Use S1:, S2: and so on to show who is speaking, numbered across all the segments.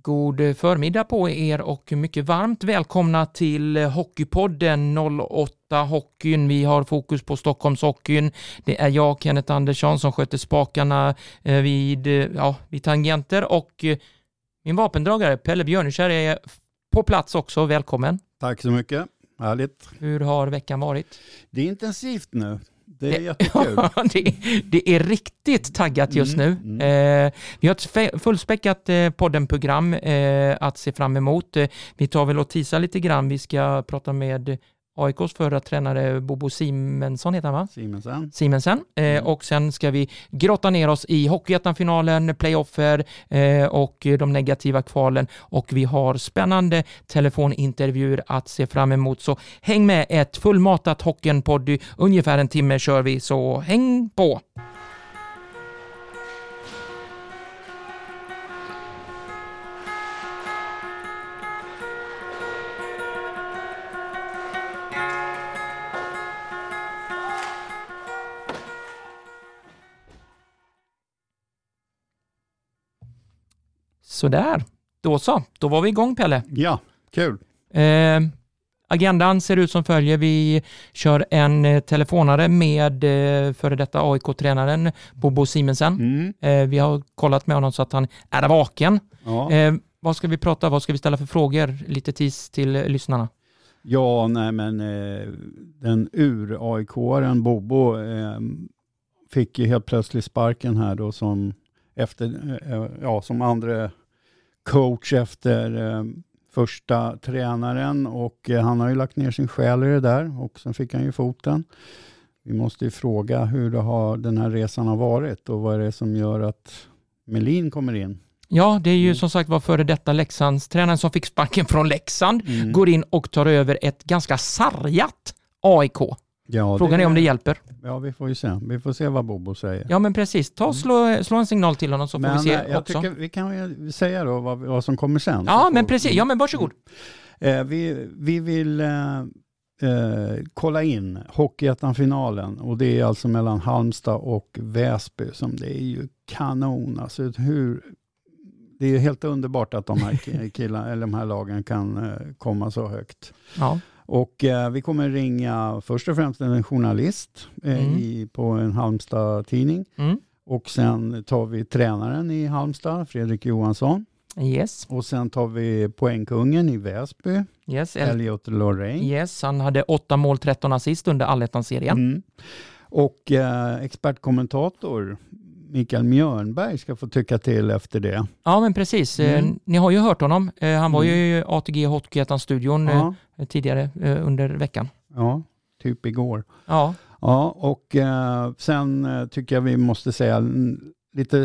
S1: God förmiddag på er och mycket varmt välkomna till Hockeypodden 08 Hockeyn. Vi har fokus på Stockholmshockeyn. Det är jag, Kenneth Andersson, som sköter spakarna eh, vid, eh, ja, vid tangenter och eh, min vapendragare Pelle Björnekär är på plats också. Välkommen!
S2: Tack så mycket, härligt.
S1: Hur har veckan varit?
S2: Det är intensivt nu. Det är jättekul.
S1: det, det, är riktigt taggat just mm, nu. Mm. Eh, vi har ett fullspäckat eh, poddenprogram eh, att se fram emot. Eh, vi tar väl och tisar lite grann. Vi ska prata med AIKs förra tränare Bobo Simensson heter han va?
S2: Simensen.
S1: Simensen. Eh, mm. och sen ska vi grotta ner oss i Hockeyettan-finalen, playoffer eh, och de negativa kvalen och vi har spännande telefonintervjuer att se fram emot. Så häng med, ett fullmatat Hockeynpoddy, ungefär en timme kör vi, så häng på! Sådär, då så. Då var vi igång Pelle.
S2: Ja, kul.
S1: Eh, agendan ser ut som följer. Vi kör en eh, telefonare med eh, före detta AIK-tränaren Bobo Simensen. Mm. Eh, vi har kollat med honom så att han är vaken. Ja. Eh, vad ska vi prata, vad ska vi ställa för frågor? Lite tis till lyssnarna.
S2: Ja, nej men eh, den ur-AIK-aren Bobo eh, fick ju helt plötsligt sparken här då som efter, eh, ja, som andra coach efter eh, första tränaren och eh, han har ju lagt ner sin själ i det där och sen fick han ju foten. Vi måste ju fråga hur har, den här resan har varit och vad är det som gör att Melin kommer in.
S1: Ja, det är ju mm. som sagt var före detta Leksandstränaren som fick sparken från Leksand, mm. går in och tar över ett ganska sargat AIK. Ja, Frågan är om det hjälper.
S2: Ja, vi får ju se. Vi får se vad Bobo säger.
S1: Ja, men precis. Ta och slå, slå en signal till honom så men, får vi se
S2: jag
S1: också.
S2: Tycker vi kan ju säga då vad, vad som kommer sen.
S1: Ja, men precis. Ja, men varsågod.
S2: Mm. Eh, vi, vi vill eh, eh, kolla in Hockeyettan-finalen och det är alltså mellan Halmstad och Väsby som det är ju kanon. Alltså hur, det är helt underbart att de här, killarna, eller de här lagen kan eh, komma så högt. Ja. Och eh, vi kommer ringa först och främst en journalist eh, mm. i, på en Halmstad-tidning. Mm. Och sen tar vi tränaren i Halmstad, Fredrik Johansson.
S1: Yes.
S2: Och sen tar vi poängkungen i Väsby,
S1: yes.
S2: Elliot Lorraine.
S1: Yes, han hade åtta mål, 13 assist under allettan-serien. Mm.
S2: Och eh, expertkommentator Mikael Mjörnberg ska få tycka till efter det.
S1: Ja, men precis. Eh, mm. Ni har ju hört honom. Eh, han var ju mm. i ATG Hockeyettan-studion ja. Eh, tidigare under veckan.
S2: Ja, typ igår.
S1: Ja.
S2: Ja, och sen tycker jag vi måste säga lite,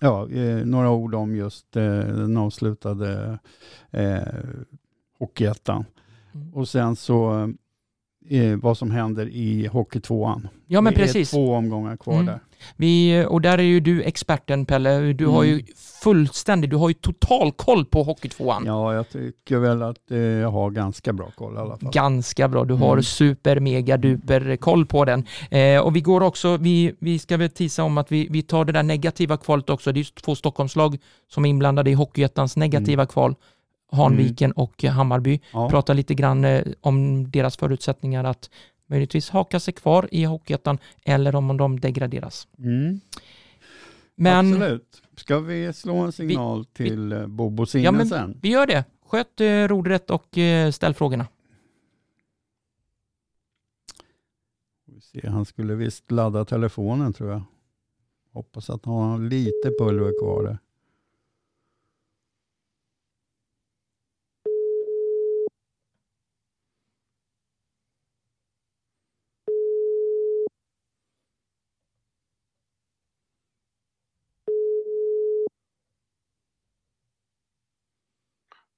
S2: ja, några ord om just den avslutade eh, Hockeyettan. Mm. Och sen så eh, vad som händer i Hockeytvåan.
S1: Ja, men
S2: det
S1: precis.
S2: är två omgångar kvar mm. där.
S1: Vi, och där är ju du experten Pelle. Du mm. har ju mm. fullständig, du har ju total koll på Hockeytvåan.
S2: Ja, jag tycker väl att eh, jag har ganska bra koll i alla fall.
S1: Ganska bra. Du har mm. super, mega, duper koll på den. Eh, och vi går också, vi, vi ska väl tisa om att vi, vi tar det där negativa kvalet också. Det är två Stockholmslag som är inblandade i Hockeyettans negativa mm. kval. Hanviken mm. och Hammarby. Ja. Prata lite grann eh, om deras förutsättningar att möjligtvis haka sig kvar i Hockeyettan eller om de degraderas.
S2: Mm. Men, Absolut. Ska vi slå en signal vi, till vi, eh, Bobo Sinnen ja, men sen?
S1: Vi gör det. Sköt eh, rodret och eh, ställ frågorna.
S2: Han skulle visst ladda telefonen tror jag. Hoppas att han har lite pulver kvar där.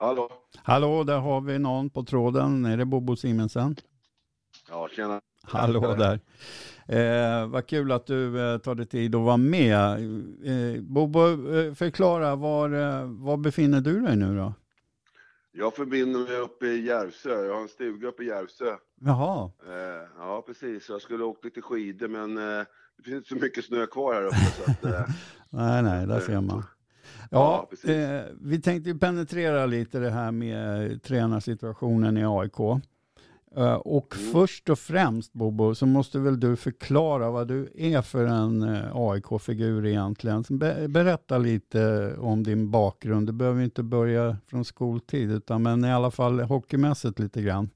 S3: Hallå?
S2: Hallå, där har vi någon på tråden. Är det Bobo Simensen?
S3: Ja, tjena.
S2: Hallå där. Eh, vad kul att du eh, tar dig tid att vara med. Eh, Bobo, eh, förklara, var, eh, var befinner du dig nu då?
S3: Jag förbinder mig uppe i Järvsö. Jag har en stuga uppe i Järvsö.
S2: Jaha.
S3: Eh, ja, precis. Jag skulle åka lite skidor, men eh, det finns inte så mycket snö kvar här uppe. Så att,
S2: nej, nej, där ser man. Ja, eh, vi tänkte penetrera lite det här med tränarsituationen i AIK. Eh, och
S3: Mm.
S2: först och främst Bobo, så måste väl du förklara vad du är för en eh, AIK-figur egentligen. Be berätta lite om din bakgrund. Du behöver inte börja från skoltid, utan men i alla fall hockeymässigt lite grann.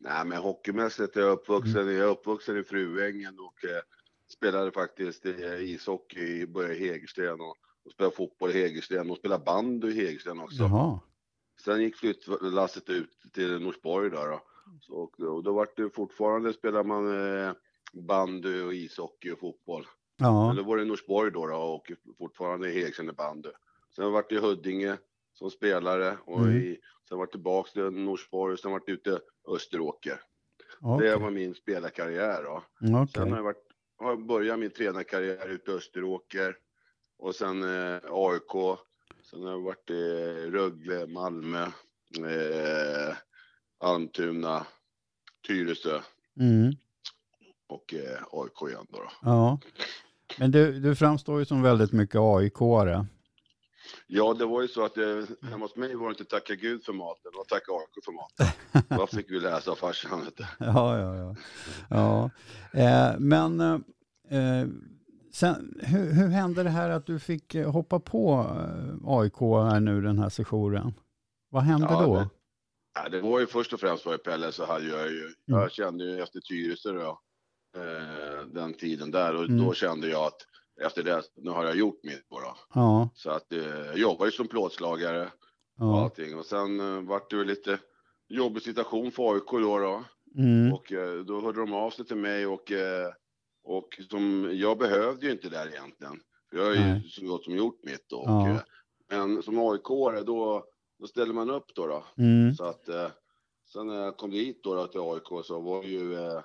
S3: Nej, men hockeymässigt är jag uppvuxen,
S2: Mm.
S3: jag är uppvuxen i Fruängen och eh, spelade faktiskt eh, ishockey i började i Hägersten och, och spelade fotboll i Hägersten och spelade bandy i Hägersten också.
S2: Jaha.
S3: Sen gick flyttlasset ut till Norsborg där då. Så, och, då vart det fortfarande spelar man eh, bandy och ishockey och fotboll.
S2: Ja.
S3: Men då var det Norsborg då, då och fortfarande i Hägersten i bandy. Sen vart det i Huddinge som spelare och
S2: Mm.
S3: i, sen vart tillbaks till Norsborg och sen vart det ute Österåker.
S2: Okej.
S3: Det var min spelarkarriär då.
S2: Okej.
S3: Sen har jag, varit, har jag börjat min tränarkarriär ute i Österåker och sen eh, AIK. Sen har jag varit i Rögle, Malmö, eh, Almtuna, Tyresö
S2: Mm.
S3: och eh, AIK igen då. då.
S2: Ja. Men du, du framstår ju som väldigt mycket AIK-are.
S3: Ja, det var ju så att eh, hemma hos mig var det inte tacka Gud för maten, det var tacka AIK för maten. Vad fick vi läsa av farsan?
S2: Ja, ja, ja. ja. Eh, men eh, sen, hur, hur hände det här att du fick eh, hoppa på eh, AIK här nu den här sessionen? Vad hände
S3: Ja,
S2: då?
S3: det- Ja, det var ju först och främst var Pelle så hade jag ju,
S2: Mm.
S3: jag kände ju efter Tyresö då, eh, den tiden där och
S2: Mm.
S3: då kände jag att efter det, nu har jag gjort mitt då.
S2: Ja,
S3: Så att eh, jag jobbade ju som plåtslagare och
S2: ja.
S3: allting och sen eh, vart det ju lite jobbig situation för AIK då. då.
S2: Mm,
S3: Och eh, då hörde de av sig till mig och, eh, och som, jag behövde ju inte det där egentligen. För jag har ju
S2: Nej.
S3: så gott som gjort mitt. Och,
S2: Ja.
S3: eh, men som aik då, då ställer man upp då. då.
S2: mm,
S3: Så att eh, sen när jag kom dit då, då till AIK så var ju eh,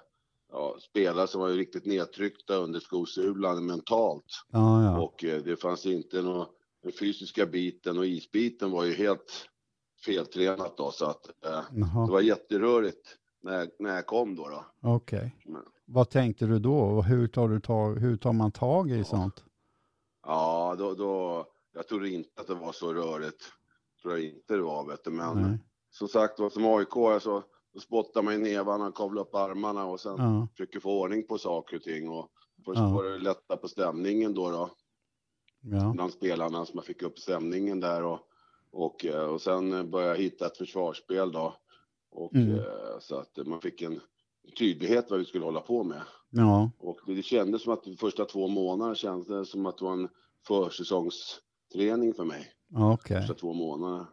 S3: ja, spelare som var ju riktigt nedtryckta under skosulan mentalt.
S2: ja, ja.
S3: Och eh, det fanns inte någon, den fysiska biten och isbiten var ju helt feltränat då. Så att eh, det var jätterörigt när, när jag kom då. då.
S2: okej.
S3: Men-
S2: Vad tänkte du då? Och hur tar, du tag, hur tar man tag i
S3: Ja.
S2: sånt?
S3: Ja, då, då, jag trodde inte att det var så rörigt. Tror jag inte det var, vet du. Men
S2: Nej.
S3: som sagt var, som AIK så då spottar man i nävarna, kavlar upp armarna och sen
S2: Ja,
S3: försöker få ordning på saker och ting. Och först
S2: Ja.
S3: var det lätta på stämningen då, då
S2: ja,
S3: bland spelarna, så man fick upp stämningen där. Och, och, eh, och sen började jag hitta ett försvarsspel då. Och,
S2: Mm.
S3: eh, Så att man fick en tydlighet vad vi skulle hålla på med.
S2: ja,
S3: Och det kändes som att de första två månaderna kändes som att det var en försäsongsträning för mig.
S2: okej.
S3: Första två månaderna.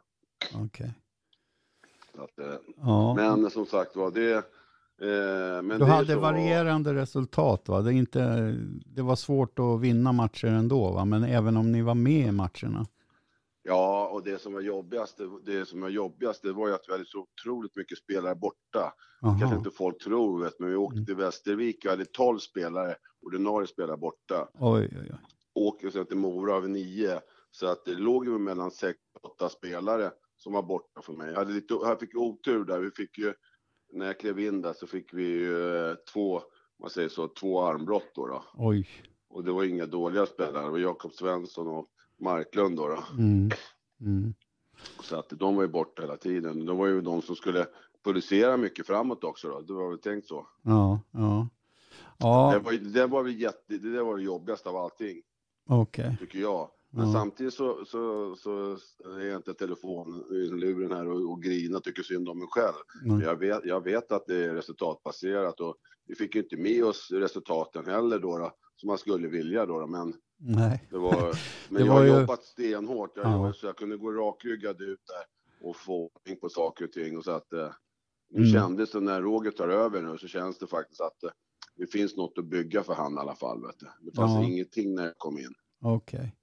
S3: att, eh,
S2: Ja.
S3: Men som sagt var, det... Eh, men
S2: Du
S3: det
S2: hade varierande resultat va? Det, inte, det var svårt att vinna matcher ändå va? Men även om ni var med i matcherna?
S3: Ja, och det som var jobbigast, det, som var jobbigast, det var ju att vi hade så otroligt mycket spelare borta. Kanske
S2: Jaha.
S3: inte folk tror, vet, men vi åkte
S2: Mm.
S3: till Västervik och hade 12 spelare, ordinarie spelare borta.
S2: Oj, oj, oj.
S3: Åker sen till Mora av nio. Så att det låg ju mellan sex och åtta spelare som var borta för mig. Jag, hade lite, jag fick otur där. Vi fick ju, när jag klev in där så fick vi ju eh, två, man säger så, två armbrott då. då.
S2: Oj.
S3: Och det var inga dåliga spelare. Det var Jakob Svensson och Marklund då. då.
S2: Mm. Mm.
S3: Så att de var ju borta hela tiden. De var ju de som skulle producera mycket framåt också då. Det var väl tänkt så.
S2: Ja, ja.
S3: Det
S2: Ja,
S3: var, ju- det var väl jätte, det var det jobbigaste av allting,
S2: okej.
S3: tycker jag. Men
S2: Ja.
S3: samtidigt så, så, så är jag inte telefonluren här och, och grina tycker synd om mig själv.
S2: Nej.
S3: jag vet, jag vet att det är resultatbaserat och vi fick ju inte med oss resultaten heller då, då som man skulle vilja då, då men
S2: Nej.
S3: det var, men
S2: Det
S3: jag har
S2: ju-
S3: jobbat stenhårt, jag,
S2: Ja.
S3: så jag kunde gå rakryggad ut där och få ordning på saker och ting och så att eh, nu
S2: Mm.
S3: kändes det när Roger tar över nu så känns det faktiskt att eh, det finns något att bygga för han i alla fall. Vet du. Det fanns
S2: Ja.
S3: ingenting när jag kom in.
S2: Okej.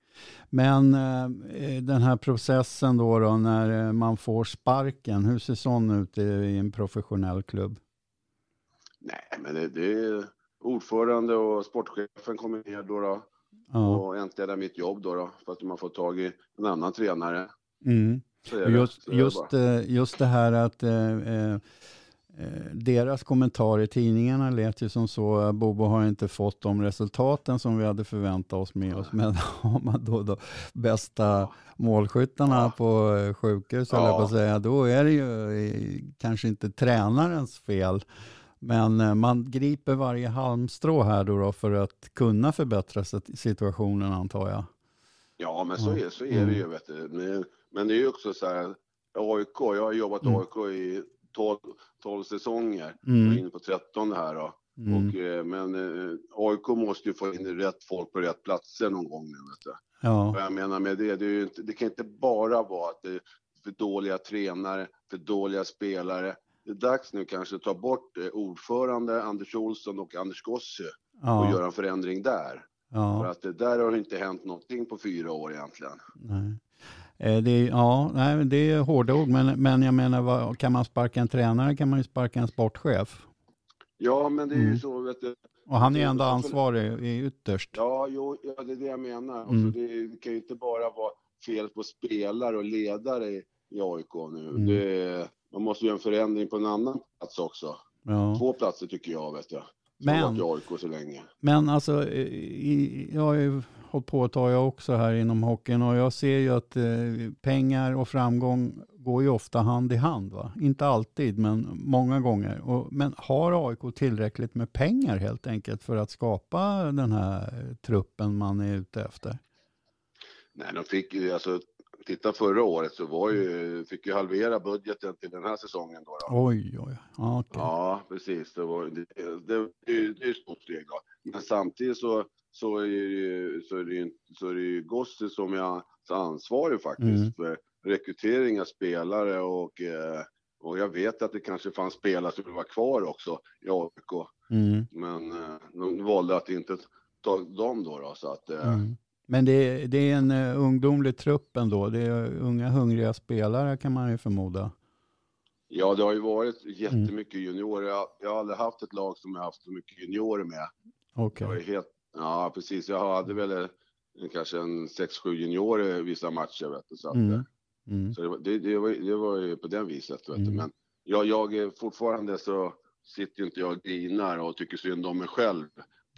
S2: Men eh, den här processen då, då när eh, man får sparken, hur ser sån ut i, i en professionell klubb?
S3: Nej, men det, det är ordförande och sportchefen kommer ner då, då
S2: Ja.
S3: och äntligen är mitt jobb då, då för att man får tag i en annan tränare.
S2: Mm.
S3: Det.
S2: Just,
S3: det
S2: just, eh, just det här att eh, eh, Eh, deras kommentar i tidningarna lät ju som så, Bobo har inte fått de resultaten som vi hade förväntat oss med oss. Men har man då, då bästa målskyttarna ja. på eh, sjukhus, ja. på att säga, då är det ju eh, kanske inte tränarens fel. Men man griper varje halmstrå här då, då för att kunna förbättra situationen antar jag.
S3: Ja, men så är, så är det ju. Vet du. Men, men det är ju också så här, AIK, jag har jobbat mm. AIK i 12, 12 säsonger mm. och inne på 13 här då. Mm. Och, eh, men eh, AIK måste ju få in rätt folk på rätt platser någon gång nu. Vet du. Ja. Vad jag menar med det, det, är inte, det kan inte bara vara att det är för dåliga tränare, för dåliga spelare. Det är dags nu kanske att ta bort eh, ordförande Anders Olsson och Anders Gossi ja. och göra en förändring där. Ja. För att det där har inte hänt någonting på fyra år egentligen.
S2: Nej. Eh, det är, ja, nej, det är hårda ord, men, men jag menar, vad, kan man sparka en tränare kan man ju sparka en sportchef.
S3: Ja, men det är ju mm. så, vet du.
S2: Och han är ändå ansvarig ytterst.
S3: Ja, jo, ja, det är det jag menar. Mm. Alltså, det kan ju inte bara vara fel på spelare och ledare i, AIK nu. Mm. Det, man måste göra en förändring på en annan plats också. Ja. Två platser tycker jag, vet jag. Men, i AIK så länge.
S2: men alltså, i, jag har ju hållit på ett tag jag också här inom hockeyn och jag ser ju att eh, pengar och framgång går ju ofta hand i hand. Va? Inte alltid, men många gånger. Och, men har AIK tillräckligt med pengar helt enkelt för att skapa den här truppen man är ute efter?
S3: Nej, de fick ju alltså titta förra året så var ju, fick ju halvera budgeten till den här säsongen. Då,
S2: då. Oj, oj.
S3: Okay. Ja, precis. Det, var, det, det, det, är ett stort steg. Då. Men samtidigt så så är det, så är det, så är det ju Gossi som är ansvarig faktiskt mm. för rekrytering av spelare och, eh, och jag vet att det kanske fanns spelare som ville vara kvar också i AIK. Mm. Men eh, de valde att inte ta dem då. då så att, eh, mm.
S2: Men det, det är en uh, ungdomlig trupp ändå. Det är unga hungriga spelare kan man ju förmoda.
S3: Ja, det har ju varit jättemycket mm. juniorer. Jag, jag har aldrig haft ett lag som jag haft så mycket juniorer med.
S2: Okay.
S3: Det var helt Ja, precis. Jag hade väl eh, kanske en 6-7 juniorer vissa matcher. Vet du, så att, mm. Eh, mm. så det, det, det, var, det var ju på den viset. Vet du. Mm. Men jag, jag fortfarande så sitter inte jag och grinar och tycker synd om mig själv.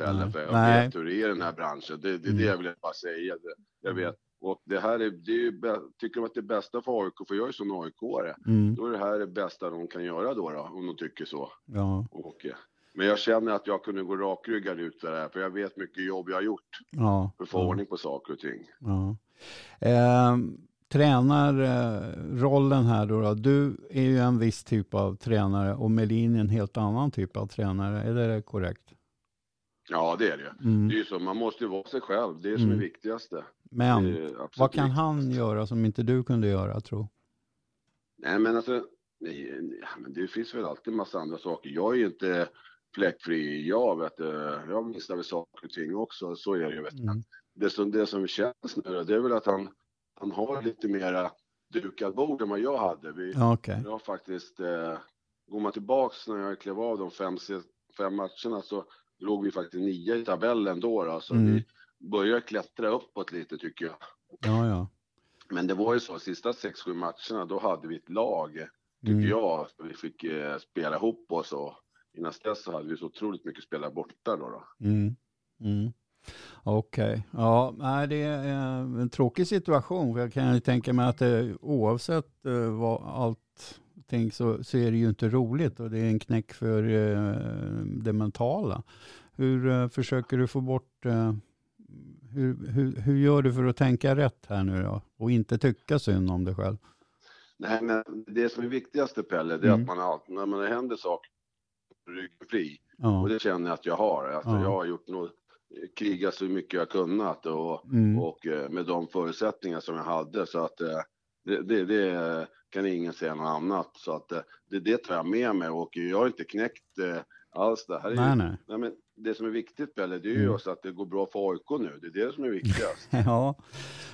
S3: Pelle, för jag Nej. vet hur det är i den här branschen. Det, det, mm. det jag vill bara säga. Jag vet. Och det här är, det är tycker de att det är bästa för AIK, för jag är som AIK-are, mm. då är det här det bästa de kan göra då, då om de tycker så.
S2: Ja.
S3: Och, men jag känner att jag kunde gå rakryggad ut det här, för jag vet mycket jobb jag har gjort ja, för att få ja. ordning på saker och ting.
S2: Ja. Eh, tränarrollen här då, då, du är ju en viss typ av tränare och Melin är en helt annan typ av tränare, är det korrekt?
S3: Ja, det är det. Mm. Det är ju så, man måste ju vara sig själv, det är det som är mm. viktigast.
S2: Men vad kan han göra som inte du kunde göra, tro?
S3: Nej, men alltså, nej, men det finns väl alltid en massa andra saker. Jag är ju inte fläckfri. Jag vet jag missar väl saker och ting också, så är det ju. Vet mm. det, som, det som känns nu det är väl att han, han har lite mera dukat bord än vad jag hade. Vi,
S2: okay.
S3: Jag faktiskt, eh, går man tillbaks när jag klev av de fem, fem matcherna så låg vi faktiskt nio i tabellen då. då så mm. vi börjar klättra uppåt lite tycker jag.
S2: Ja, ja.
S3: Men det var ju så, sista sex, sju matcherna, då hade vi ett lag, tycker mm. jag. Vi fick eh, spela ihop oss och innan dess så hade vi så otroligt mycket spelare borta då. då.
S2: Mm. Mm. Okej, okay. ja, nej, det är en tråkig situation. För jag kan ju tänka mig att det, oavsett uh, vad allting så, så är det ju inte roligt och det är en knäck för uh, det mentala. Hur uh, försöker du få bort, hur, hur, hur gör du för att tänka rätt här nu då? Och inte tycka synd om dig själv?
S3: Nej, men det som är viktigaste Pelle, det är mm. att man när man händer saker ryggen fri. Ja. Och det känner jag att jag har. Alltså, ja. Jag har gjort något, krigat så mycket jag kunnat och, mm. och eh, med de förutsättningar som jag hade. Så att eh, det, det, det kan ingen säga något annat. Så att eh, det, det tar jag med mig och jag har inte knäckt alls det. Här är
S2: nej,
S3: ju,
S2: nej.
S3: nej men det som är viktigt Pelle, det är ju mm. att det går bra för AIK nu. Det är det som är viktigast.
S2: ja. ja.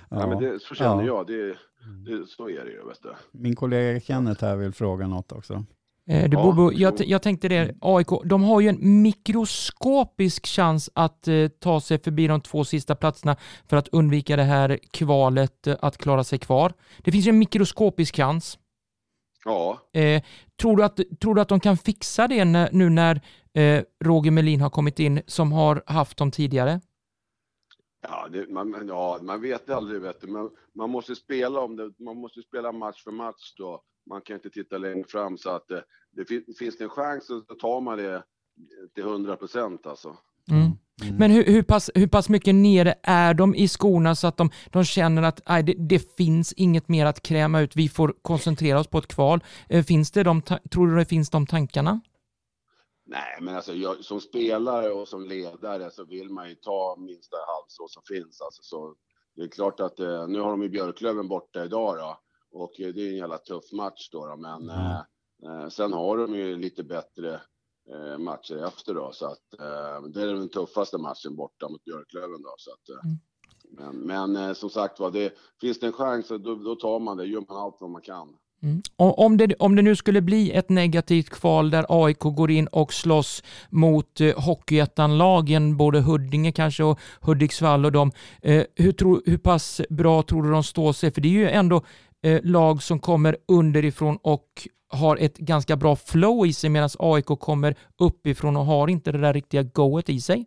S3: Nej, men det, så känner ja. jag. Det, det, så är det ju. Vet du.
S2: Min kollega Kenneth här vill fråga något också.
S1: Eh, du, ja, Bobo, jag, jag, tänkte det, AIK, de har ju en mikroskopisk chans att eh, ta sig förbi de två sista platserna för att undvika det här kvalet, eh, att klara sig kvar. Det finns ju en mikroskopisk chans.
S3: Ja,
S1: Eh, tror, du att, tror du att de kan fixa det när, nu när eh, Roger Melin har kommit in som har haft dem tidigare?
S3: ja, det, man, ja man vet aldrig. Vet du. Man, man måste spela om det. Man måste spela match för match då. Man kan inte titta längre fram så att eh, det fin, finns det en chans så tar man det till 100 procent alltså.
S1: Mm. Men hur, hur, pass, hur pass mycket nere är de i skorna så att de, de känner att nej, det, det finns inget mer att kräma ut, vi får koncentrera oss på ett kval. Eh, finns det de, tror du det finns de tankarna?
S3: Nej, men alltså jag, som spelare och som ledare så vill man ju ta minsta halmstrå som finns. Alltså, så det är klart att eh, nu har de ju Björklöven borta idag då och det är en jävla tuff match då, då men
S2: Mm.
S3: sen har de ju lite bättre eh, matcher efter då så att det är den tuffaste matchen borta mot Björklöven då så att
S1: Mm.
S3: men, men som sagt var, det, finns det en chans då, då tar man det, gör man allt vad man kan.
S1: Mm. Om, det, om det nu skulle bli ett negativt kval där AIK går in och slåss mot eh, Hockeyettan-lagen, både Huddinge kanske och Hudiksvall och dem. Eh, hur, tro, hur pass bra tror du de står sig? För det är ju ändå eh, lag som kommer underifrån och har ett ganska bra flow i sig medan AIK kommer uppifrån och har inte det där riktiga goet i sig.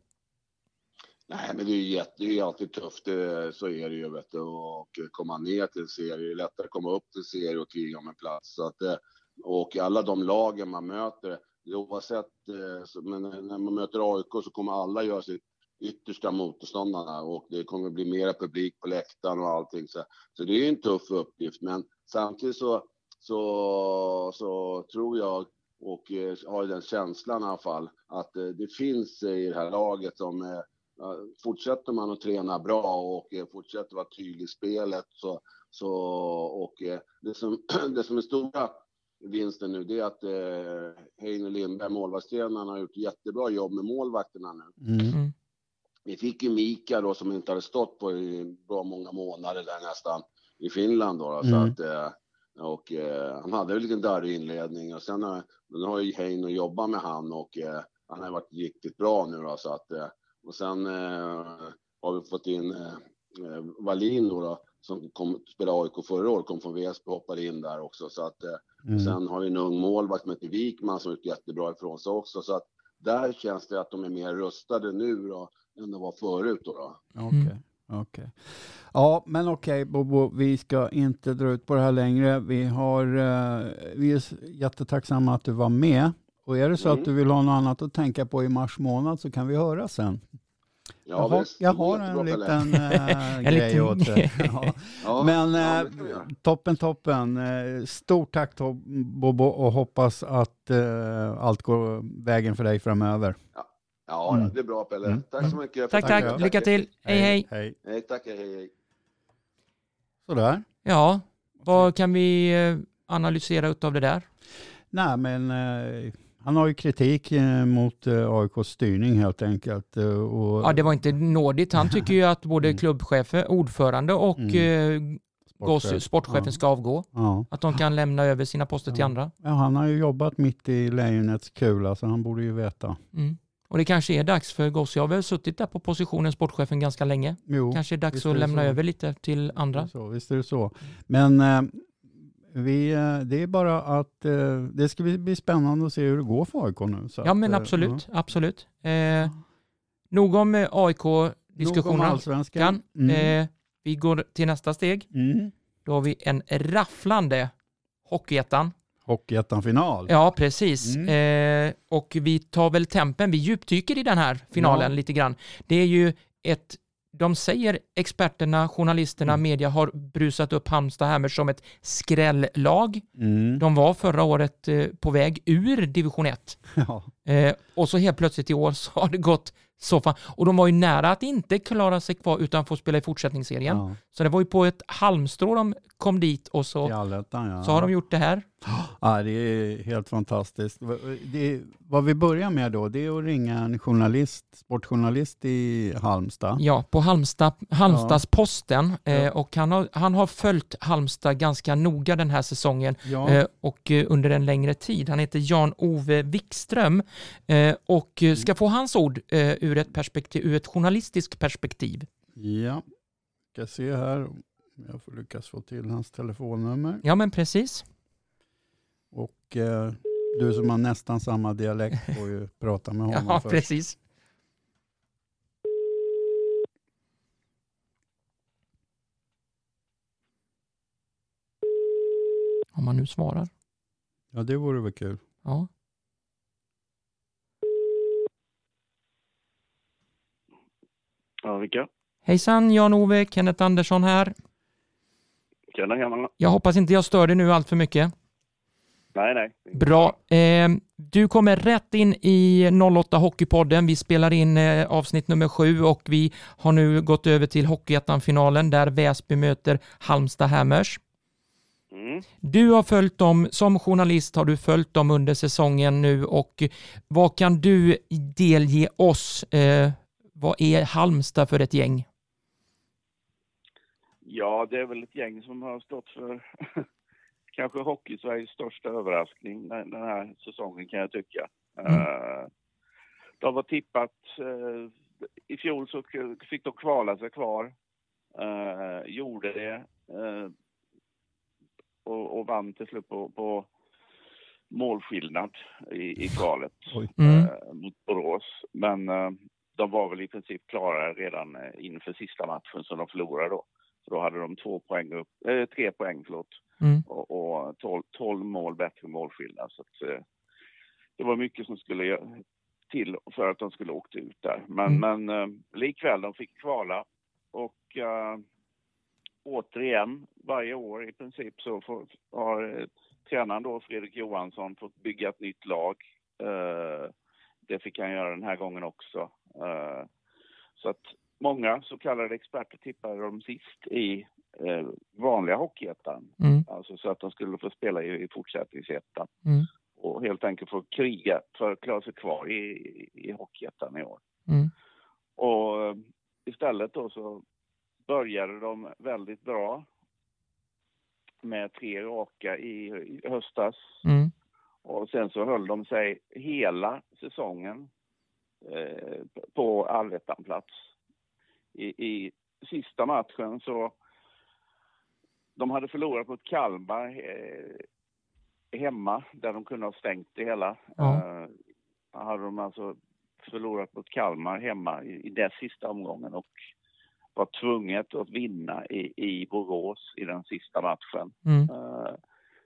S3: Nej, men det är ju jätte, det är ju alltid tufft, det, så är det ju. Vet du. Och komma ner till en serie, det är lättare att komma upp till serie och kriga om en plats. Så att, eh, och alla de lagen man möter, oavsett, eh, men när man möter AIK så kommer alla göra sitt yttersta motståndarna och det kommer bli mera publik på läktaren och allting. Så, så det är en tuff uppgift, men samtidigt så, så, så tror jag och eh, har den känslan i alla fall att eh, det finns i det här laget som eh, fortsätter man att träna bra och fortsätter vara tydlig i spelet så, så och det som, det som är stora vinsten nu det är att eh, Heino Lindberg, målvaktstränaren, har gjort jättebra jobb med målvakterna nu.
S2: Mm.
S3: Vi fick ju Mika då som inte hade stått på i bra många månader där nästan i Finland då. då så
S2: Mm.
S3: att, eh, och eh, han hade en liten darrig inledning och sen nu har ju Heino jobbat med han och eh, han har varit riktigt bra nu då så att eh, och sen har vi fått in eh, Wallin då, då som kom spela AIK förra året, kom från Väsby och hoppade in där också så att
S2: Mm.
S3: Sen har vi en ung målvakt som heter Wikman som gjort jättebra ifrån sig också. Så att där känns det att de är mer rustade nu då, än de var förut. Då, då.
S2: Okej. okej. Ja, men okej Bobo, vi ska inte dra ut på det här längre. Vi, har, eh, vi är jättetacksamma att du var med. Och är det så
S3: Mm.
S2: att du vill ha något annat att tänka på i mars månad så kan vi höra sen.
S3: Ja,
S2: jag har, jag
S3: det
S2: har en liten äh,
S1: En
S2: grej
S1: liten
S2: åt dig. Ja.
S3: Ja,
S2: Men
S3: ja,
S2: eh,
S3: det
S2: toppen, toppen. Eh, Stort tack Bobo och hoppas att eh, allt går vägen för dig framöver.
S3: Ja,
S2: Mm.
S3: det är bra Pelle.
S2: Mm.
S3: Tack så mycket.
S1: Tack,
S2: Tackar.
S1: tack. Lycka till. Hej, hej.
S2: hej.
S3: Hej, tack, hej, hej.
S2: Sådär.
S1: Ja, vad kan vi eh, analysera utav det där?
S2: Nej, men eh, han har ju kritik eh, mot eh, AIKs styrning helt enkelt. och
S1: Ja, det var inte nådigt. Han tycker ju att både
S2: Mm.
S1: klubbchefen, ordförande och
S2: Mm.
S1: Goss, sportchefen
S2: Ja.
S1: ska avgå.
S2: Ja.
S1: Att de kan lämna över sina poster till
S2: Ja.
S1: andra.
S2: ja, han har ju jobbat mitt i lejonets kula så han borde ju veta.
S1: Mm. Och det kanske är dags för Goss. Jag har väl suttit där på positionen sportchefen ganska länge.
S2: Jo,
S1: Kanske är dags
S2: visst är
S1: att
S2: det
S1: lämna
S2: så.
S1: över lite till andra.
S2: Så, visst är det så. Men eh, vi, eh, det är bara att eh, det ska bli, spännande att se hur det går för AIK nu.
S1: Ja,
S2: att,
S1: men
S2: eh,
S1: absolut.
S2: ja.
S1: absolut. Eh, nog om eh,
S2: Nog om
S1: AIK-diskussionen.
S2: allsvenskan. Mm.
S1: Eh, vi går till nästa steg.
S2: Mm.
S1: Då har vi en rafflande Hockeyettan.
S2: Hockeyettan-final.
S1: Ja, precis.
S2: Mm.
S1: Eh, och vi tar väl tempen, vi djupdyker i den här finalen
S2: Ja.
S1: lite grann. Det är ju ett, de säger experterna, journalisterna,
S2: Mm.
S1: media har brusat upp Halmstad Hammers som ett skrällag.
S2: Mm.
S1: De var förra året eh, på väg ur division 1.
S2: Ja.
S1: Eh, och så helt plötsligt i år så har det gått så fan. Och de var ju nära att inte klara sig kvar utan få spela i fortsättningsserien.
S2: Ja,
S1: Så det var ju på ett halmstrå de kom dit och så,
S2: allettan ja.
S1: så har de gjort det här.
S2: Ja, det är helt fantastiskt. Det, vad vi börjar med då, det är att ringa en journalist, sportjournalist i Halmstad.
S1: Ja, på Halmstad, Halmstadsposten
S2: Ja.
S1: eh, och han har, han har följt Halmstad ganska noga den här säsongen eh, och eh, under en längre tid. Han heter Jan-Ove Wikström och eh, ska få hans ord eh, ur, ett perspektiv, ur ett journalistiskt perspektiv.
S2: ja. ska se här om jag får lyckas få till hans telefonnummer.
S1: Ja, men precis.
S2: Och eh, du som har nästan samma dialekt får ju prata med honom
S1: Ja,
S2: först.
S1: precis. Om man nu svarar.
S2: Ja, det vore väl kul.
S1: Ja.
S4: Ja, vilka?
S1: Hejsan, Jan-Ove, Kenneth Andersson här.
S4: Tjena, tjena.
S1: Jag hoppas inte jag stör dig nu allt för mycket.
S4: Nej, nej.
S1: Bra. Eh, du kommer rätt in i 08 Hockeypodden. Vi spelar in eh, avsnitt nummer sju och vi har nu gått över till Hockeyettan-finalen där Väsby möter Halmstad Hammers.
S4: Mm.
S1: Du har följt dem, som journalist har du följt dem under säsongen nu och vad kan du delge oss? Eh, vad är Halmstad för ett gäng?
S4: Ja, det är väl ett gäng som har stått för kanske Hockey-Sveriges största överraskning den här säsongen kan jag tycka.
S1: Mm.
S4: Eh, de var tippat, eh, i fjol så fick de kvala sig kvar, Eh, gjorde det och, och vann till slut på, på målskillnad i, i kvalet.
S1: Mm.
S4: mot Borås. Men de var väl i princip klara redan eh, inför sista matchen som de förlorade då. Så då hade de två poäng upp, eh, tre poäng förlåt,
S1: Mm.
S4: och, och 12, 12 mål bättre målskillnad. Så att, eh, det var mycket som skulle till för att de skulle åkt ut där. Men, men eh, likväl, de fick kvala och eh, återigen, varje år i princip så får, har eh, tränaren då, Fredrik Johansson, fått bygga ett nytt lag. Det fick han göra den här gången också. Eh, så att många så kallade experter tippade dem sist i eh, vanliga Hockeyettan.
S1: Mm.
S4: Alltså så att de skulle få spela i, i fortsättningsettan.
S1: Mm.
S4: Och helt enkelt få kriga för att klara sig kvar i, i, i Hockeyettan i år.
S1: Mm.
S4: Och eh, istället då så började de väldigt bra med tre raka i, i höstas.
S1: Mm.
S4: Och sen så höll de sig hela säsongen eh, på allettanplats. I, I sista matchen så de hade förlorat mot Kalmar eh, hemma där de kunde ha stängt det hela.
S1: Ja.
S4: Eh, hade de alltså förlorat mot Kalmar hemma i, i den sista omgången och var tvunget att vinna i, i Borås i den sista matchen.
S1: Mm.
S4: Eh,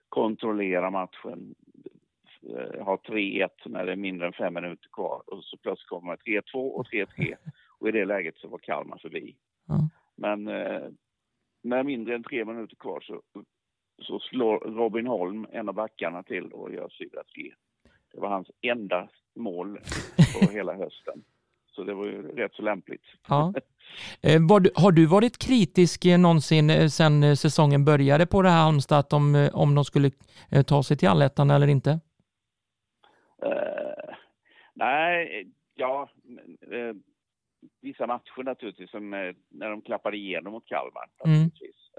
S4: kontrollera matchen, eh, ha 3-1 när det är mindre än fem minuter kvar och så plötsligt kommer det 3-2 och 3-3 och i det läget så var Kalmar förbi.
S1: Ja.
S4: Men eh, när mindre än tre minuter kvar så, så slår Robin Holm en av backarna till och gör 4-3. Det var hans enda mål på hela hösten. Så det var ju rätt så lämpligt.
S1: Ja. Eh, har du varit kritisk eh, någonsin sedan säsongen började på det här Halmstad, eh, om de skulle ta sig till allettan eller inte?
S4: Eh, nej, ja, eh, vissa matcher naturligtvis, som eh, när de klappade igenom mot Kalmar,
S1: Mm.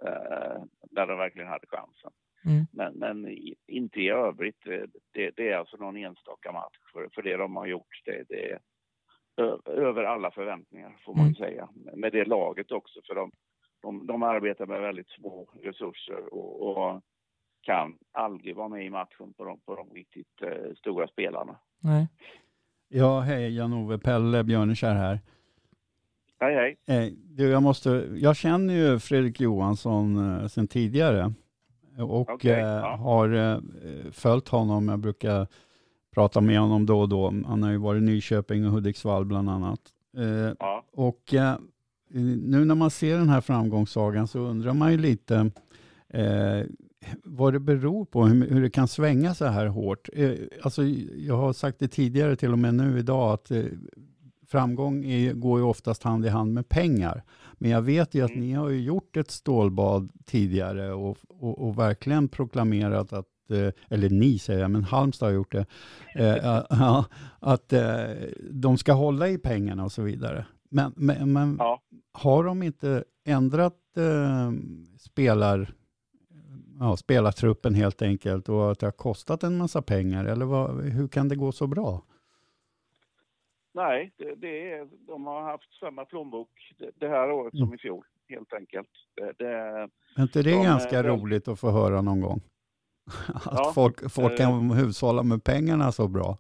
S4: eh, där de verkligen hade chansen.
S1: Mm.
S4: Men, men inte i övrigt. eh, Det, det är alltså någon enstaka match. För, för det de har gjort, det, det är över alla förväntningar, får man ju säga. Med det laget också, för de, de, de arbetar med väldigt små resurser och, och kan aldrig vara med i matchen på de, på de riktigt eh, stora spelarna.
S1: Nej.
S2: Ja, hej Jan-Ove, Pelle Björnekär här.
S4: Hej, hej.
S2: Eh, du, jag, måste, jag känner ju Fredrik Johansson eh, sedan tidigare och
S4: Okej,
S2: eh,
S4: ja.
S2: har eh, följt honom. Jag brukar prata med honom då och då. Han har ju varit i Nyköping och Hudiksvall bland annat. Eh,
S4: Ja.
S2: och eh, nu när man ser den här framgångssagan så undrar man ju lite eh, vad det beror på, hur, hur det kan svänga så här hårt. Eh, alltså, jag har sagt det tidigare till och med nu idag att eh, framgång är, går ju oftast hand i hand med pengar. Men jag vet ju att
S4: Mm.
S2: ni har ju gjort ett stålbad tidigare och, och, och verkligen proklamerat att eh, eller ni säger jag, men Halmstad har gjort det, eh, att eh, de ska hålla i pengarna och så vidare. Men, men, men
S4: Ja.
S2: har de inte ändrat spelar, ja, spelartruppen helt enkelt och att det har kostat en massa pengar? Eller vad, hur kan det gå så bra?
S4: Nej, det, det är, de har haft samma plånbok det, här året som i fjol, helt enkelt. Det, det,
S2: Är inte det
S4: De, eh,
S2: ganska
S4: väl-
S2: roligt att få höra någon gång? Att
S4: Ja,
S2: folk, folk
S4: eh.
S2: kan hushålla med pengarna så bra.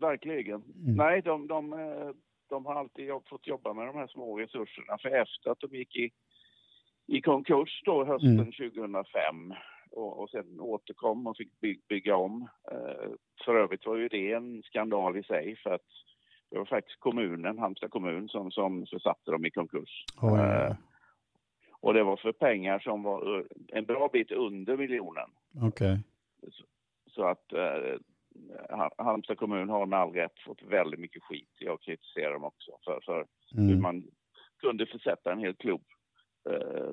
S4: Verkligen.
S2: Mm.
S4: Nej, de, de, eh, de har alltid fått jobba med de här små resurserna. För efter att de gick i, i konkurs då hösten
S2: Mm.
S4: 2005 och, och sen återkom och fick by, bygga om. Eh, för övrigt var ju det en skandal i sig för att det var faktiskt kommunen, Halmstad kommun, som, som försatte dem i konkurs.
S2: Oj,
S4: Eh, och det var för pengar som var en bra bit under miljonen.
S2: Okej.
S4: Så att eh, Ha- Halmstad kommun har med all rätt fått väldigt mycket skit. Jag kritiserar dem också för, för hur
S2: Mm.
S4: man kunde försätta en hel klubb eh,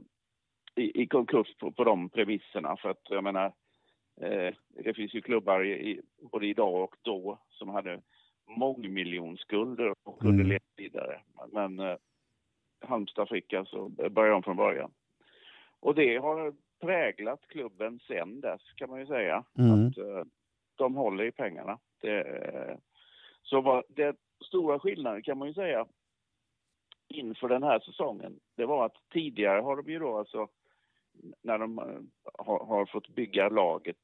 S4: i, i konkurs på, på de premisserna. För att jag menar, eh, det finns ju klubbar i, både idag och då som hade mångmiljonskulder och kunde
S2: Mm.
S4: leva vidare. Men eh, Halmstad fick alltså börja om från början. Och det har präglat klubben sen dess kan man ju säga.
S2: Mm.
S4: Att eh, de håller i pengarna. Det, eh, så var det stora skillnaden kan man ju säga inför den här säsongen, det var att tidigare har de ju då alltså när de eh, har, har fått bygga laget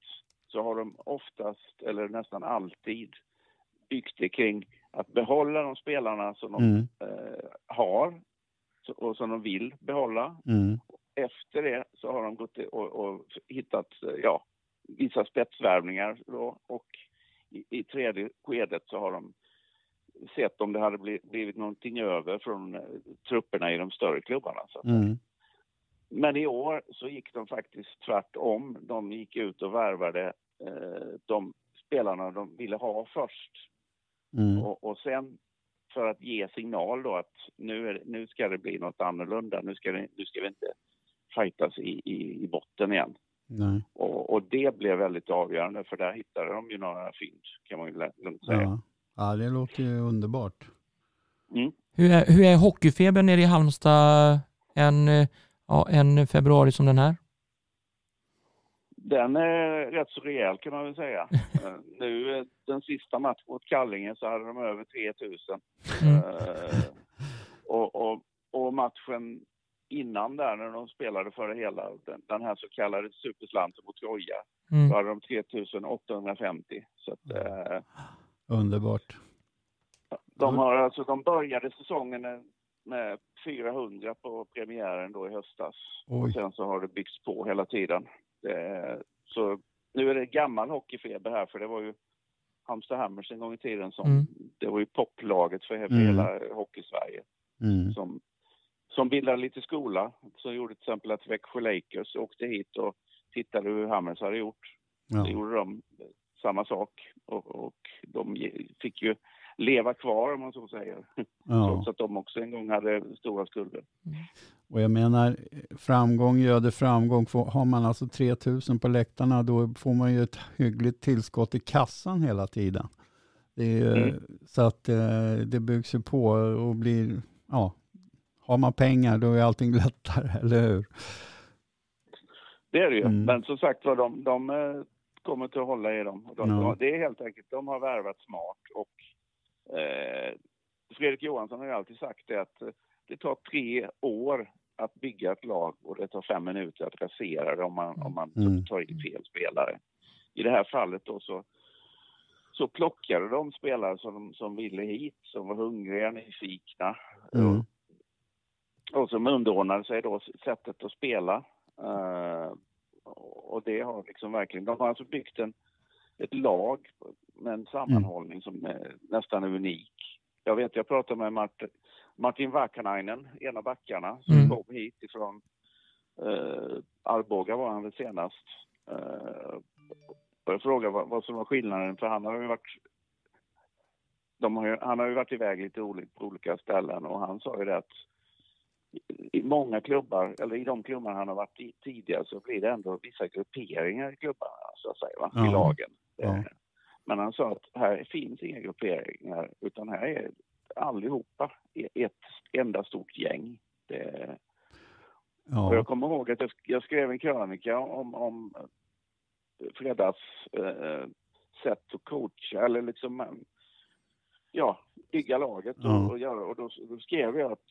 S4: så har de oftast, eller nästan alltid, byggt det kring att behålla de spelarna som de
S2: Mm.
S4: eh, har och som de vill behålla.
S2: Mm.
S4: Efter det så har de gått och, och hittat eh, ja, vissa spetsvärvningar då, och i, i tredje skedet så har de sett om det hade blivit, någonting över från eh, trupperna i de större klubbarna. Så.
S2: Mm.
S4: Men i år så gick de faktiskt tvärtom. De gick ut och värvade eh, de spelarna de ville ha först.
S2: Mm.
S4: Och, och sen för att ge signal då att nu, är, nu ska det bli något annorlunda. Nu ska, det, nu ska vi inte fightas i, i, i botten igen.
S2: Nej.
S4: Och, och det blev väldigt avgörande för där hittade de ju några fynd kan man ju lugnt säga.
S2: Ja. Ja, det låter ju underbart.
S4: Mm.
S1: Hur är, hur är hockeyfebern nere i Halmstad en, ja, en februari som den här?
S4: Den är rätt så rejäl kan man väl säga. Nu eh, den sista matchen mot Kallinge så hade de över 3000.
S1: Mm.
S4: Eh, och, och, och matchen innan där när de spelade för det hela, den, den här så kallade superslanten mot Troja,
S1: Mm.
S4: då hade de 3850. Så att, eh,
S2: Underbart.
S4: de, har, alltså, de började säsongen med 400 på premiären då i höstas. Och sen så har det byggts på hela tiden. Det, så nu är det gammal hockeyfeber här för det var ju Halmstad Hammers en gång i tiden som
S1: Mm.
S4: det var ju poplaget för, för
S2: Mm.
S4: hela hockeysverige
S2: Mm.
S4: som, som bildade lite skola. Så gjorde till exempel att Växjö Lakers åkte hit och tittade hur Hammers hade gjort.
S2: Ja.
S4: gjorde de samma sak och, och de fick ju leva kvar om man så säger.
S2: Ja.
S4: Trots att de också en gång hade stora skulder.
S2: Och jag menar, framgång göder framgång. Får- Har man alltså 3000 på läktarna då får man ju ett hyggligt tillskott i kassan hela tiden. Det är, ju-
S4: Mm.
S2: Så att eh, det byggs ju på och blir, ja, har man pengar då är allting lättare, eller hur?
S4: Det är det ju.
S2: Mm.
S4: Men som sagt var, de, de eh, kommer att hålla i dem. De,
S2: Ja.
S4: Det är helt enkelt, de har värvat smart och eh, Fredrik Johansson har ju alltid sagt det att eh, det tar tre år att bygga ett lag och det tar fem minuter att rasera det om man, om man
S2: Mm.
S4: tar in fel spelare. I det här fallet då så, så plockade de spelare som, som ville hit, som var hungriga, nyfikna
S2: Mm.
S4: och som underordnade sig då sättet att spela. Eh, och det har liksom verkligen, de har alltså byggt en, ett lag med en sammanhållning som är nästan unik. Jag vet, jag pratade med Martin, Martin Vakanainen, en av backarna, som
S1: Mm.
S4: kom hit ifrån uh, Arboga var han väl senast. Uh, och jag frågade vad, vad som var skillnaden, för han har ju varit har ju, han har ju varit iväg lite olika, på olika ställen och han sa ju det att i många klubbar, eller i de klubbar han har varit i tidigare så blir det ändå vissa grupperingar i klubbarna, så att säga, va?
S2: Ja.
S4: i lagen.
S2: Ja.
S4: Men han sa att här finns inga grupperingar, utan här är allihopa ett enda stort gäng. Det, och
S2: Ja.
S4: jag kommer ihåg att jag, skrev en krönika om, om Freddas eh, sätt att coacha, eller liksom ja, bygga laget.
S2: Ja.
S4: Och, och, göra, och då, då skrev jag att,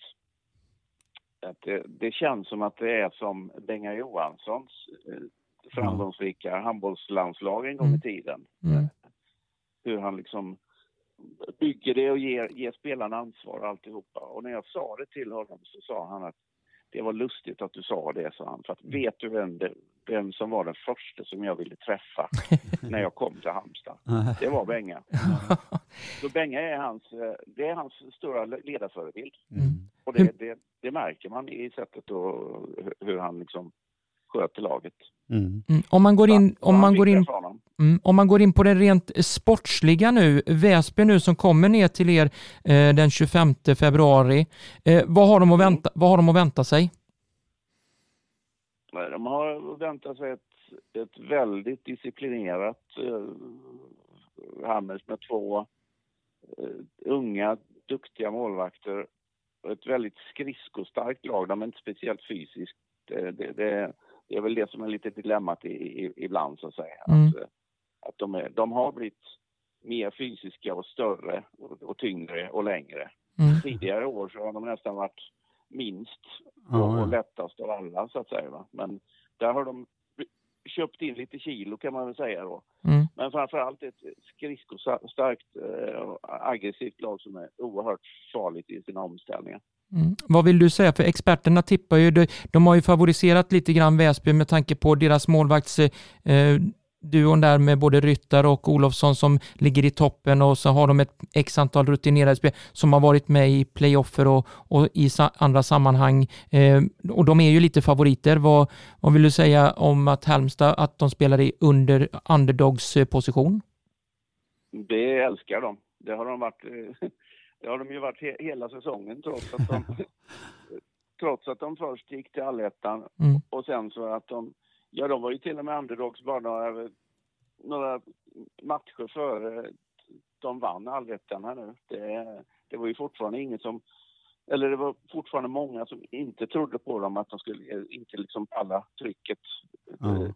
S4: att det, det känns som att det är som Benga Johanssons eh, framgångsrika handbollslandslag en gång
S1: Mm.
S4: i tiden.
S1: Mm.
S4: Hur han liksom bygger det och ger, ger spelarna ansvar och alltihopa. Och när jag sa det till honom så sa han att det var lustigt att du sa det, sa han. För att vet du vem, det, vem som var den första som jag ville träffa när jag kom till Halmstad? Det var Benga. Så Benga är hans, eh, det är hans stora ledarförebild.
S2: Mm.
S4: Och det, det, det märker man i sättet och hur han liksom sköter laget.
S2: Mm.
S1: Mm. Om man går in, om man går in, mm, om man går in på det rent sportsliga nu, Väsby nu som kommer ner till er eh, den 25 februari, eh, vad, har de att vänta, vad har de att vänta sig?
S4: De har väntat sig ett, ett väldigt disciplinerat eh, Hammers med två eh, unga, duktiga målvakter. Ett väldigt skridskostarkt lag. De är inte speciellt fysiskt. Det, det, det, är väl det som är lite dilemmat i, i, ibland, så att säga.
S1: Mm.
S4: Att, eh, att de, är, de har blivit mer fysiska och större och, och tyngre och längre.
S1: Mm.
S4: Tidigare år så har de nästan varit minst
S2: Ja,
S4: och,
S2: ja.
S4: och lättast av alla så att säga. Va? Men där har de köpt in lite kilo kan man väl säga då.
S1: Mm.
S4: Men framförallt ett skridskostarkt eh, och aggressivt lag som är oerhört farligt i sina omställningar.
S1: Mm. Vad vill du säga? För experterna tippar ju, de, de har ju favoriserat lite grann Väsby med tanke på deras målvakts eh, duon där med både Ryttar och Olofsson som ligger i toppen och så har de ett x antal rutinerade spel som har varit med i playoffer och, och i sa, andra sammanhang. Eh, och de är ju lite favoriter. Vad, vad vill du säga om att Halmstad, att de spelar i under underdogs position?
S4: Det älskar de. Det har de varit eh, det har de ju varit he hela säsongen trots att de trots att de först gick till allettan
S1: Mm.
S4: och sen så att de ja de var ju till och med underdogs bara några, några matcher före de vann allettan här nu. Det, det var ju fortfarande ingen som eller det var fortfarande många som inte trodde på dem att de skulle inte liksom palla trycket eh,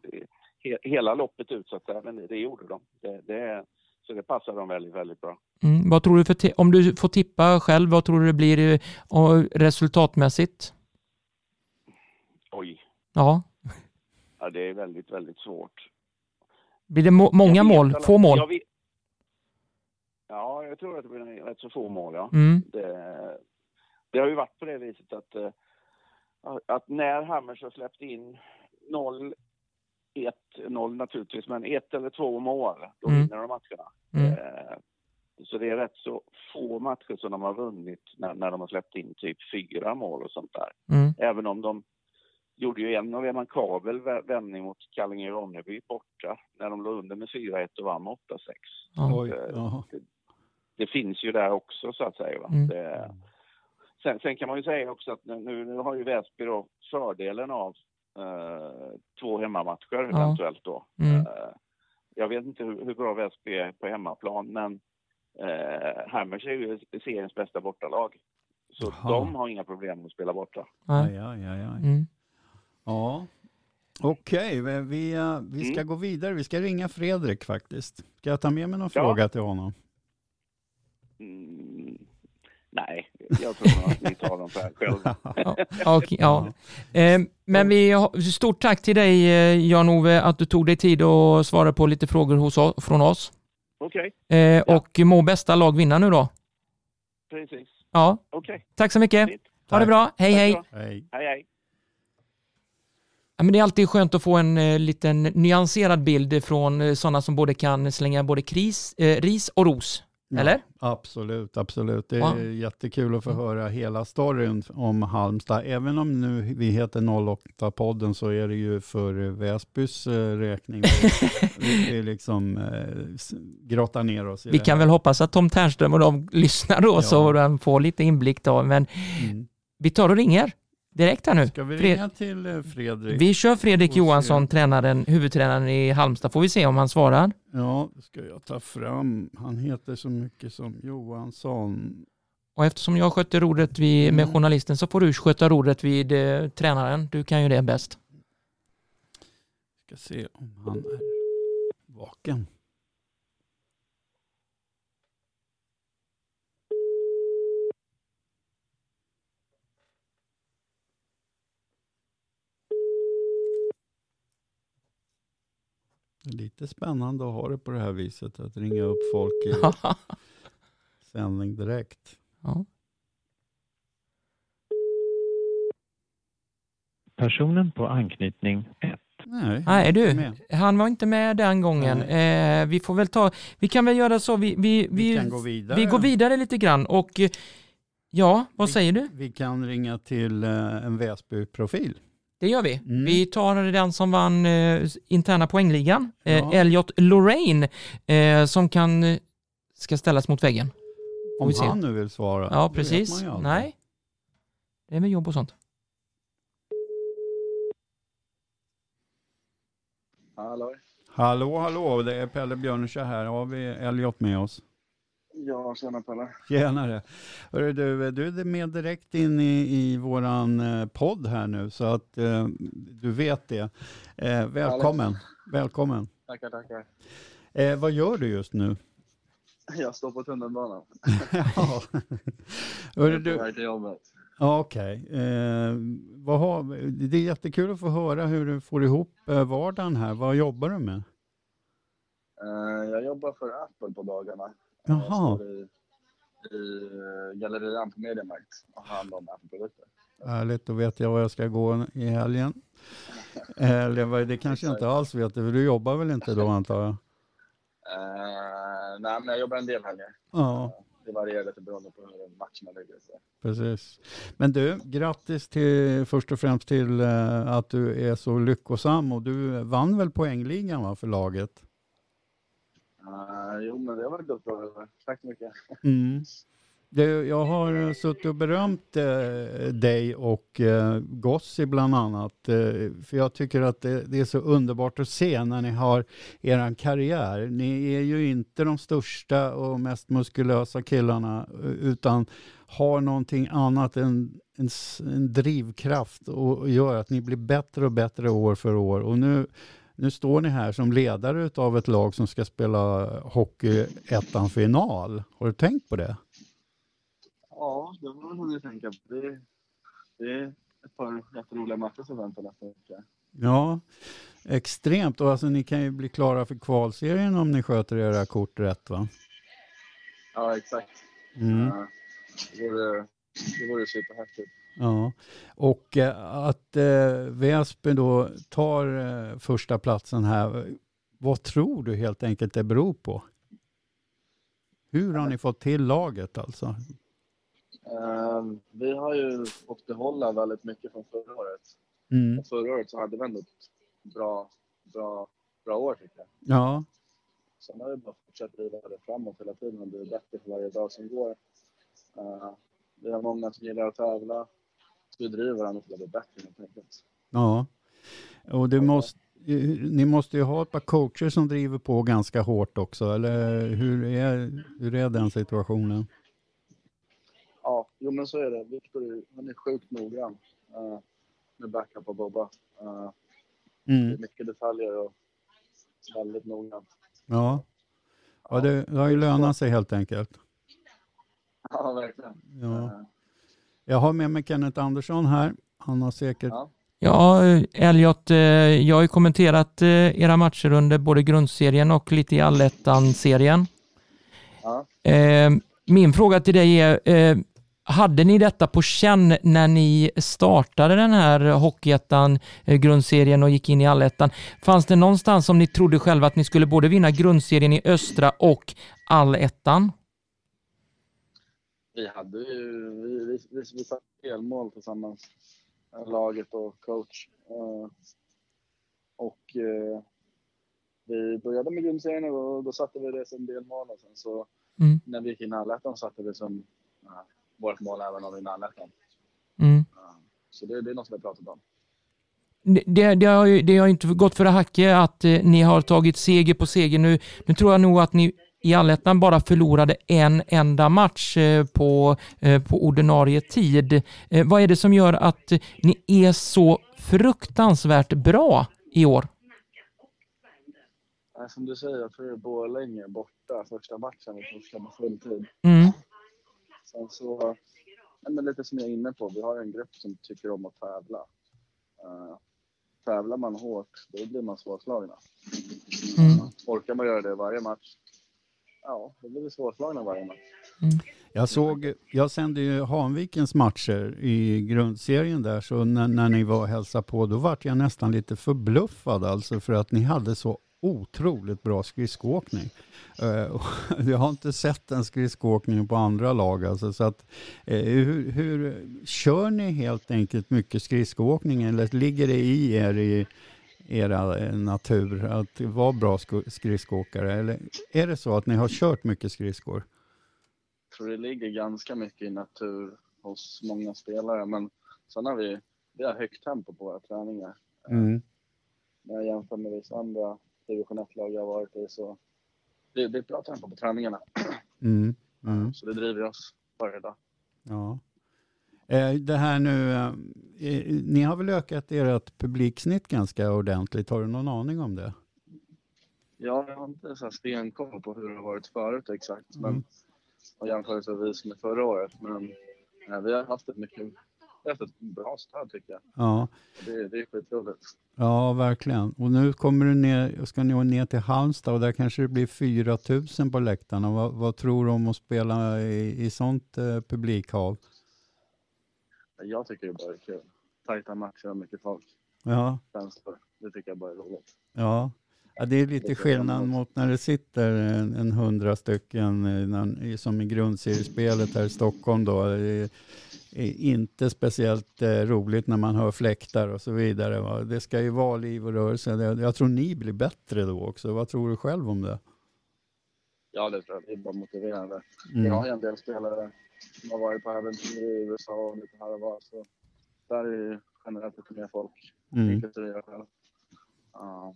S4: he, hela loppet ut så att säga. Men det, det gjorde de. Det, det, så det passar dem väldigt, väldigt bra.
S1: Mm. Vad tror du för om du får tippa själv, vad tror du det blir eh, resultatmässigt?
S4: Oj,
S1: Ja,
S4: ja, det är väldigt, väldigt svårt.
S1: blir det må- många mål?
S4: alla-
S1: Få mål?
S4: jag vet- Ja, jag tror att det blir rätt så få mål, ja.
S1: Mm.
S4: Det, det har ju varit på det viset att, eh, att när Hammers har släppt in 0, 1, 0 naturligtvis, men ett eller två mål, då
S1: Mm.
S4: vinner de matcherna.
S1: Mm.
S4: Eh, Så det är rätt så få matcher som de har vunnit när, när de har släppt in typ fyra mål och sånt där.
S1: Mm.
S4: Även om de gjorde ju en remarkabel vä- vändning mot Kallinge-Ronneby borta när de låg under med 4-1 och vann med 8-6.
S1: Ja.
S2: Oj, ja.
S4: Det finns ju där också så att säga.
S1: Mm.
S4: Det, sen, sen kan man ju säga också att nu, nu har ju Väsby då fördelen av eh, två hemmamatcher
S1: Ja.
S4: eventuellt då.
S1: Mm.
S4: Eh, jag vet inte hur, hur bra Väsby är på hemmaplan men eh, Hammers är ju seriens bästa bortalag. Så
S2: Jaha.
S4: de har inga problem att spela borta.
S2: Aj, aj, aj, aj.
S1: Mm.
S2: Ja. Okej, vi, vi, eh, vi ska
S4: Mm.
S2: gå vidare. Vi ska ringa Fredrik faktiskt. Ska jag ta med mig någon
S4: Ja.
S2: fråga till honom?
S4: Mm, nej, jag tror att ni tar dem för själva.
S1: Ja, okej, ja. Eh, men vi har, stort tack till dig eh, Jan-Ove att du tog dig tid att svara på lite frågor hos oss, från oss.
S4: Okej,
S1: Eh,
S4: Ja.
S1: Och må bästa lag vinna nu då.
S4: precis.
S1: Ja,
S4: Okej,
S1: tack så mycket.
S4: fint.
S1: Ha det bra. Hej. Hej.
S2: Hej,
S4: hej.
S1: Ja, men det är alltid skönt att få en eh, liten nyanserad bild från eh, sådana som både kan slänga både kris, eh, ris och ros.
S2: Ja,
S1: Eller?
S2: Absolut, absolut. Det är
S1: Ja.
S2: jättekul att få höra hela storyn om Halmstad. Även om nu vi heter 08-podden så är det ju för Väsbys eh, räkning. vi, vi liksom eh, grottar ner oss
S1: Vi kan väl hoppas att Tom Ternström och de lyssnar då
S2: Ja.
S1: så de får lite inblick då. Men
S2: Mm.
S1: vi tar och ringer direkt här nu.
S2: Ska vi ringa till eh, Fredrik?
S1: Vi kör Fredrik. Johansson, tränaren, huvudtränaren i Halmstad. Får vi se om han svarar.
S2: Ja, det ska jag ta fram. Han heter så mycket som Johansson.
S1: Och eftersom jag sköter rodret vid, med
S2: Mm.
S1: journalisten så får du sköta rodret vid eh, tränaren. Du kan ju det bäst.
S2: Ska se om han är vaken. Lite spännande att ha det på det här viset, att ringa upp folk i sändning direkt.
S1: ja.
S5: Personen på anknytning 1
S2: Nej,
S1: Nej du, han var inte med den gången. Eh, vi får väl ta, vi kan väl göra så, vi, vi,
S2: Vi
S1: vi,
S2: kan gå vidare.
S1: vi går vidare lite grann och ja, vad
S2: Vi-
S1: säger du?
S2: Vi kan ringa till eh, en Väsby-profil.
S1: Det gör vi.
S2: Mm.
S1: Vi tar den som vann eh, interna poängligan, eh,
S2: Ja.
S1: Elliot Lorraine, eh, som kan, eh, ska ställas mot väggen. Får
S2: Om
S1: vi se.
S2: han nu vill svara.
S1: Ja, precis. Nej, det är med jobb och sånt.
S6: Hallå?
S2: Hallå, hallå, det är Pelle Björnesjö här. Har vi Elliot med oss?
S6: Ja, tjena Pelle.
S2: Tjenare. Hörru, du, du är med direkt in i, i våran eh, podd här nu, så att eh, du vet det. Eh, välkommen. Välkommen.
S6: Tackar, tackar.
S2: Eh, vad gör du just nu?
S6: Jag står på tunnelbanan.
S2: ja.
S6: Jag
S2: Hörru,
S6: är på
S2: du,
S6: väg till jobbet.
S2: ja, okej. Eh, vad har, det är jättekul att få höra hur du får ihop eh, vardagen här. Vad jobbar du med?
S6: Eh, Jag jobbar för Apple på dagarna.
S2: Jaha.
S6: I, i eh, gallerian på Mediamarkt och har hand om Apple-produkter.
S2: Härligt, då vet jag var jag ska gå i helgen. Eller vad- det kanske jag inte alls vet, för du jobbar väl inte då antar jag?
S6: Eh, nej, men jag jobbar en del helger.
S2: Ja,
S6: Det varierar lite beroende på hur matcherna ligger. Så.
S2: precis. Men du, grattis till, först och främst till eh, att du är så lyckosam och du vann väl poängligan va, för laget?
S6: Jo, men det var gott uppdrag. Tack så mycket.
S2: Mm. Du, jag har suttit och berömt eh, dig och eh, Gossi bland annat. Eh, för jag tycker att det, det är så underbart att se när ni har er karriär. Ni är ju inte de största och mest muskulösa killarna eh, utan har någonting annat än en, en drivkraft och, och gör att ni blir bättre och bättre år för år. Och nu, nu står ni här som ledare av ett lag som ska spela hockey ettan final. Har du tänkt på det?
S6: Ja, det var väl hunnit tänka på. Det, det är ett par jätteroliga matcher som väntar nästa vecka.
S2: Ja, extremt. Och alltså ni kan ju bli klara för kvalserien om ni sköter era kort rätt va?
S6: Ja, exakt.
S2: Mm.
S6: Det vore, det vore superhäftigt.
S2: Ja, och eh, att eh, Väsby då tar eh, första platsen här, vad tror du helt enkelt det beror på? Hur har ni fått till laget alltså?
S6: Eh, vi har ju fått behålla väldigt mycket från förra året.
S2: Mm.
S6: Och förra året så hade vi ändå ett bra, bra, bra år tycker jag.
S2: Ja,
S6: Sen har vi bara fortsatt driva det framåt hela tiden och bli bättre för varje dag som går. Eh, vi har många som gillar att tävla. Vi driver varandra till att bli bättre helt enkelt.
S2: ja. Och det måste, eh, ni måste ju ha ett par coacher som driver på ganska hårt också, eller hur är, hur är den situationen?
S6: Ja, jo men så är det. Viktor är- han är sjukt noggrann eh, med backup och Bobba. Eh, det är
S2: Mm.
S6: mycket detaljer och väldigt noggrant.
S2: Ja, ja det, det har ju lönat sig helt enkelt.
S6: Ja, verkligen.
S2: Ja. Jag har med mig Kenneth Andersson här. Han har säkert...
S6: Ja.
S1: Ja, Elliot, eh, jag har ju kommenterat eh, era matcher under både grundserien och lite i allettan-serien.
S6: Ja.
S1: Eh, Min fråga till dig är, hade ni detta på känn när ni startade den här Hockeyettan, grundserien och gick in i allettan? Fanns det någonstans som ni trodde själva att ni skulle både vinna grundserien i östra och allettan?
S6: Vi hade ju, vi, vi, vi, vi satte delmål tillsammans, laget och coach. Eh, och eh, vi började med grundserien och då, då satte vi det som delmål och sen så
S1: Mm.
S6: när vi gick in i allettan satte vi som uh, vårt mål även att vinna allettan.
S1: Mm.
S6: Så det, det är något som vi har pratat om.
S1: Det, det, har ju, det har inte gått för det hacke att ni har tagit seger på seger. Nu, nu tror jag nog att ni i allettan bara förlorade en enda match eh, på, eh, på ordinarie tid. Eh, vad är det som gör att ni är så fruktansvärt bra i år?
S6: Som du säger, jag tror det är Borlänge borta första matchen vi torskade på fulltid.
S1: Mm.
S6: Sen så, men lite som jag är inne på, vi har en grupp som tycker om att tävla. Uh, tävlar man hårt, då blir man svårslagna.
S1: Mm.
S6: orkar man göra det varje match, ja, då blir vi svårslagna varje match.
S2: Jag såg, jag sände ju Hanvikens matcher i grundserien där, så när, när ni var och hälsade på, då vart jag nästan lite förbluffad alltså för att ni hade så otroligt bra skridskoåkning. Och jag har inte sett den skridskoåkningen på andra lag alltså, så att eh, hur, hur, kör ni helt enkelt mycket skridskoåkning eller ligger det i er i era eh, natur att vara bra sko- skridskoåkare eller är det så att ni har kört mycket skridskor?
S6: Jag tror det ligger ganska mycket i natur hos många spelare, men sen har vi, vi har högt tempo på våra träningar.
S2: Mm.
S6: När jag jämför med vissa andra division 1-lag jag har varit i så det, det är ett bra tempo på träningarna.
S2: Mm. Mm.
S6: Så det driver oss varje dag.
S2: Ja. Eh, Det här nu, eh, ni har väl ökat ert publiksnitt ganska ordentligt. Har du någon aning om det?
S6: Ja, jag har inte så stenkoll på hur det har varit förut exakt,
S2: Mm.
S6: men och jämförelsevis med förra året. Men eh, vi har haft ett mycket haft ett bra stöd tycker jag.
S2: Ja,
S6: Det, det är skitroligt.
S2: ja verkligen. Och nu kommer du ner, ska ni ner till Halmstad och där kanske det blir 4 000 på läktarna. Vad, vad tror du om att spela i, i sånt eh, publikhav?
S6: Jag tycker det bara är kul. Tajta matcher och mycket folk.
S2: Ja,
S6: Känslor. Det tycker jag bara är roligt.
S2: ja. ja, det är lite skillnad mot när det sitter en, en hundra stycken eh, när, som i grundseriespelet här i Stockholm då. Det är, inte speciellt eh, roligt när man hör fläktar och så vidare. Va? Det ska ju vara liv och rörelse. Jag tror ni blir bättre då också. Vad tror du själv om det?
S6: Ja, det tror jag. Det är bara motiverande.
S2: Mm.
S6: Jag har en del spelare som har varit på äventyr i USA och lite här och var. Så där är ju generellt lite mer folk,
S2: Mm.
S6: inklusive jag själv. Ja,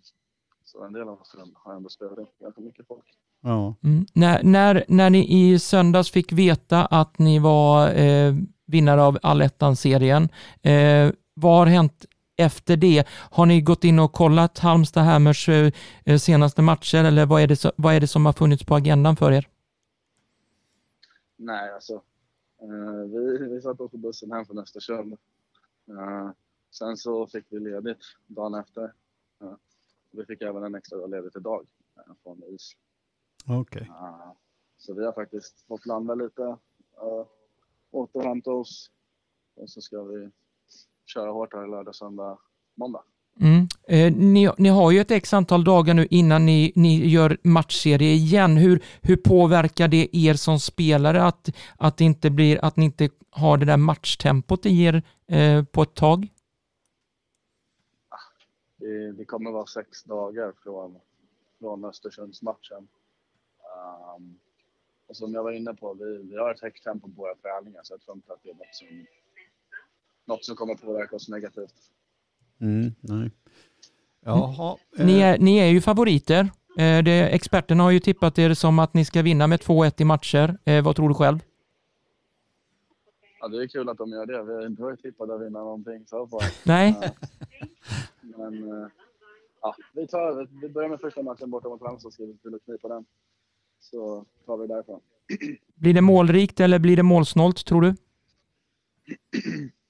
S6: så en del av oss har ändå spelat in ganska mycket folk.
S2: Ja.
S1: Mm. När, när, när ni i söndags fick veta att ni var eh, vinnare av allettan-serien, eh, vad har hänt efter det? Har ni gått in och kollat Halmstad Hammers eh, eh, senaste matcher eller vad är, det så, vad är det som har funnits på agendan för er?
S6: Nej, alltså. Eh, vi, vi satt oss på bussen hem från Östersund. Eh, sen så fick vi ledigt dagen efter. Eh, vi fick även en extra dag ledigt idag från is.
S2: Okej.
S6: Eh, så vi har faktiskt fått landa lite, uh, återhämta oss och så ska vi köra hårt här lördag, söndag, måndag.
S1: Eh, ni, ni har ju ett x antal dagar nu innan ni, ni gör matchserie igen. Hur, hur påverkar det er som spelare att, att, det inte blir, att ni inte har det där matchtempot i er eh, på ett tag?
S6: Det, det kommer vara sex dagar från, från Östersundsmatchen. Um, och som jag var inne på, vi, vi har ett högt tempo på våra träningar så jag tror inte att det är något som, något som kommer påverka oss negativt.
S2: Mm, nej. Jaha.
S1: Ni
S2: eh,
S1: är, ni är ju favoriter. Eh, det, experterna har ju tippat er som att ni ska vinna med 2-1 i matcher. Eh, vad tror du själv?
S6: Ja, det är kul att de gör det. Vi har inte varit tippade att vinna någonting så far.
S1: Nej?
S6: Ja. Men eh, ja, vi, tar, vi börjar med första matchen borta mot Halmstad så ska vi knipa den. Så tar vi därifrån.
S1: Blir det målrikt eller blir det målsnålt tror du?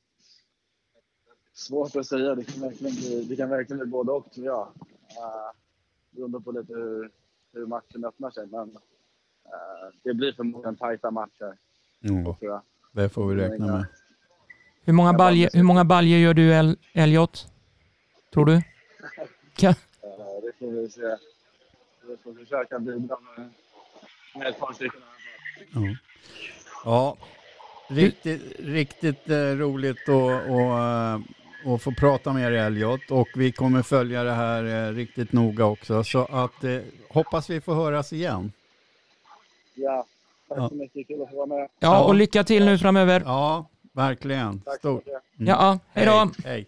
S6: Svårt att säga. Det kan verkligen bli, det kan verkligen bli både och tror jag. Uh, beroende på lite hur, hur matchen öppnar sig. Men uh, det blir förmodligen tajta matcher
S2: ja,
S6: tror jag.
S2: det får vi räkna med.
S1: Hur många
S6: bara-
S1: hur många baljer gör du El, Elliot? Tror du? Kan,
S6: Uh, det får vi se. Vi får försöka bidra med, med ett par stycken.
S2: Ja. Ja, riktigt, riktigt eh, roligt att och, eh, och få prata med er Elliot och vi kommer följa det här eh, riktigt noga också så att eh, hoppas vi får höras igen.
S6: Ja, tack
S2: Ja.
S6: så mycket. Kul att få vara med.
S1: ja, och lycka till nu framöver.
S2: Ja, verkligen.
S6: Tack
S2: Stort. Mm.
S1: Ja, hej då.
S2: Hej.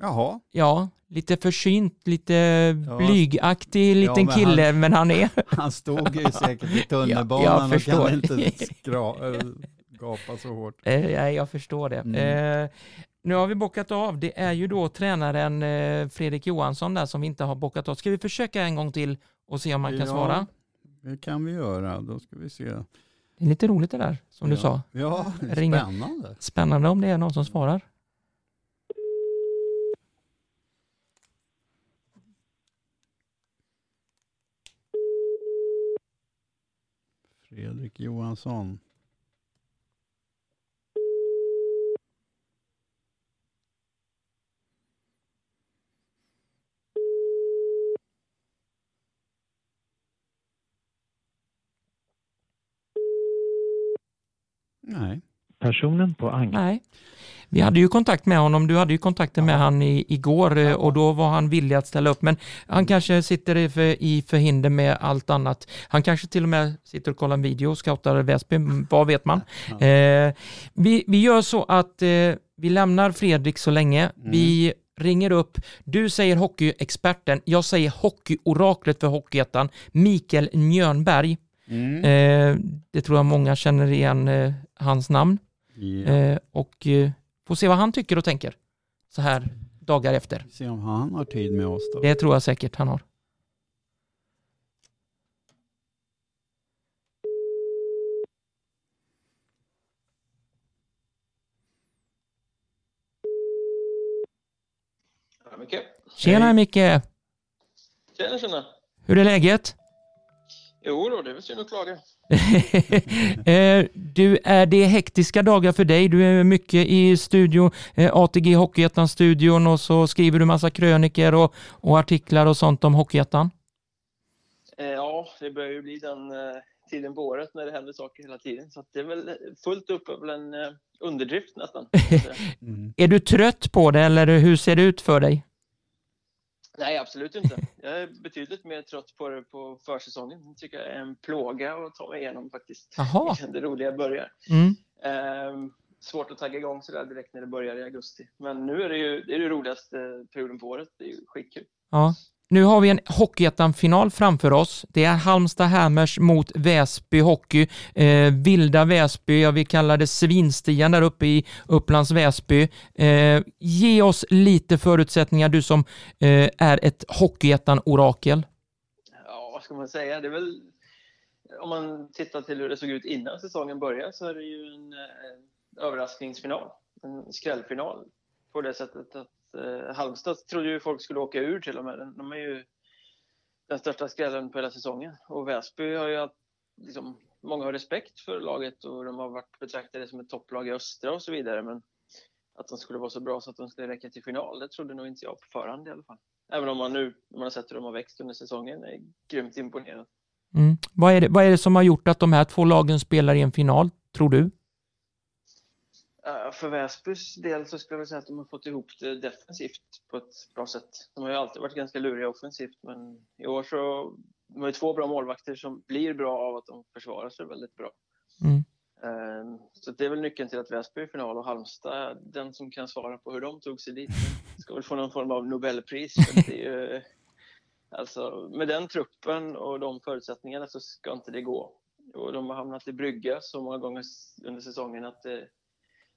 S2: Jaha,
S1: Ja, lite försynt, lite
S2: Ja.
S1: blygaktig liten
S2: men han-
S1: kille, men han är...
S2: han stod ju säkert i tunnelbanan
S1: jag
S2: och kan inte skra, äh, Gapa så hårt.
S1: Eh, nej, jag förstår det.
S2: Mm.
S1: Eh, nu har vi bockat av. Det är ju då tränaren eh, Fredrik Johansson där som vi inte har bockat av. Ska vi försöka en gång till och se om man kan
S2: ja,
S1: svara?
S2: Det kan vi göra. Då ska vi se.
S1: Det är lite roligt det där som
S2: ja.
S1: du sa.
S2: Ja, spännande.
S1: Spännande om det är någon som svarar.
S2: Fredrik Johansson. Nej.
S5: Personen på anknytning
S1: Nej. Vi hade ju kontakt med honom, du hade ju kontakten med han i, igår eh, och då var han villig att ställa upp men han kanske sitter i, för, i förhinder med allt annat. Han kanske till och med sitter och kollar en video och scoutar Väsby, mm, vad vet man. Eh, vi, vi gör så att eh, vi lämnar Fredrik så länge. Vi ringer upp, du säger hockeyexperten, jag säger hockeyoraklet för Hockeyettan, Mikael Njörnberg.
S2: Mm.
S1: Eh, det tror jag många känner igen eh, hans namn.
S2: Ja.
S1: Eh, och eh, får se vad han tycker och tänker så här dagar efter.
S2: Se om han har tid med oss då.
S1: Det tror jag säkert han har.
S7: Micke.
S1: Tjena Micke!
S7: Tjena, tjena.
S1: Hur är läget?
S7: Jo då, det är väl synd att klaga.
S1: Eh, du, är det hektiska dagar för dig? Du är mycket i studio, eh, ATG Hockeyettan-studion och så skriver du massa kröniker och, och artiklar och sånt om Hockeyettan.
S7: Eh, ja, det börjar ju bli den tiden på året när det händer saker hela tiden. Så det är väl fullt upp är väl en underdrift nästan.
S2: Mm.
S1: Är du trött på det eller hur ser det ut för dig?
S7: Nej, absolut inte. Jag är betydligt mer trött på det på försäsongen. Jag tycker jag är en plåga att ta mig igenom faktiskt.
S1: Jaha.
S7: Det roliga börjar.
S1: Mm.
S7: Ehm, svårt att tagga igång sådär direkt när det börjar i augusti. Men nu är det ju det, är det roligaste perioden på året. Det är ju skitkul.
S1: Ja. Nu har vi en Hockeyettan-final framför oss. Det är Halmstad Hammers mot Väsby Hockey. Eh, vilda Väsby, jag vill kalla det svinstian där uppe i Upplands Väsby. Eh, ge oss lite förutsättningar, du som eh, är ett Hockeyettan-orakel.
S7: Ja, vad ska man säga? Det är väl, om man tittar till hur det såg ut innan säsongen började så är det ju en eh, överraskningsfinal. En skrällfinal på det sättet att eh, Halmstad trodde ju folk skulle åka ur till och med. De är ju den största skrällen på hela säsongen. Och Väsby har ju haft, liksom, många har respekt för laget och de har varit betraktade som ett topplag i östra och så vidare. Men att de skulle vara så bra så att de skulle räcka till final, det trodde nog inte jag på förhand i alla fall. Även om man nu, när man har sett hur de har växt under säsongen, är grymt imponerad.
S1: Mm. Vad, är det, vad är det som har gjort att de här två lagen spelar i en final, tror du?
S7: Eh, För Väsbys del så skulle jag säga att de har fått ihop det defensivt på ett bra sätt. De har ju alltid varit ganska luriga offensivt, men i år så de har ju två bra målvakter som blir bra av att de försvarar sig väldigt bra.
S1: Mm.
S7: Eh, Så det är väl nyckeln till att Väsby är i final och Halmstad, den som kan svara på hur de tog sig dit, ska väl få någon form av Nobelpris. För det är ju, alltså, med den truppen och de förutsättningarna så ska inte det gå. Och de har hamnat i brygga så många gånger under säsongen att det,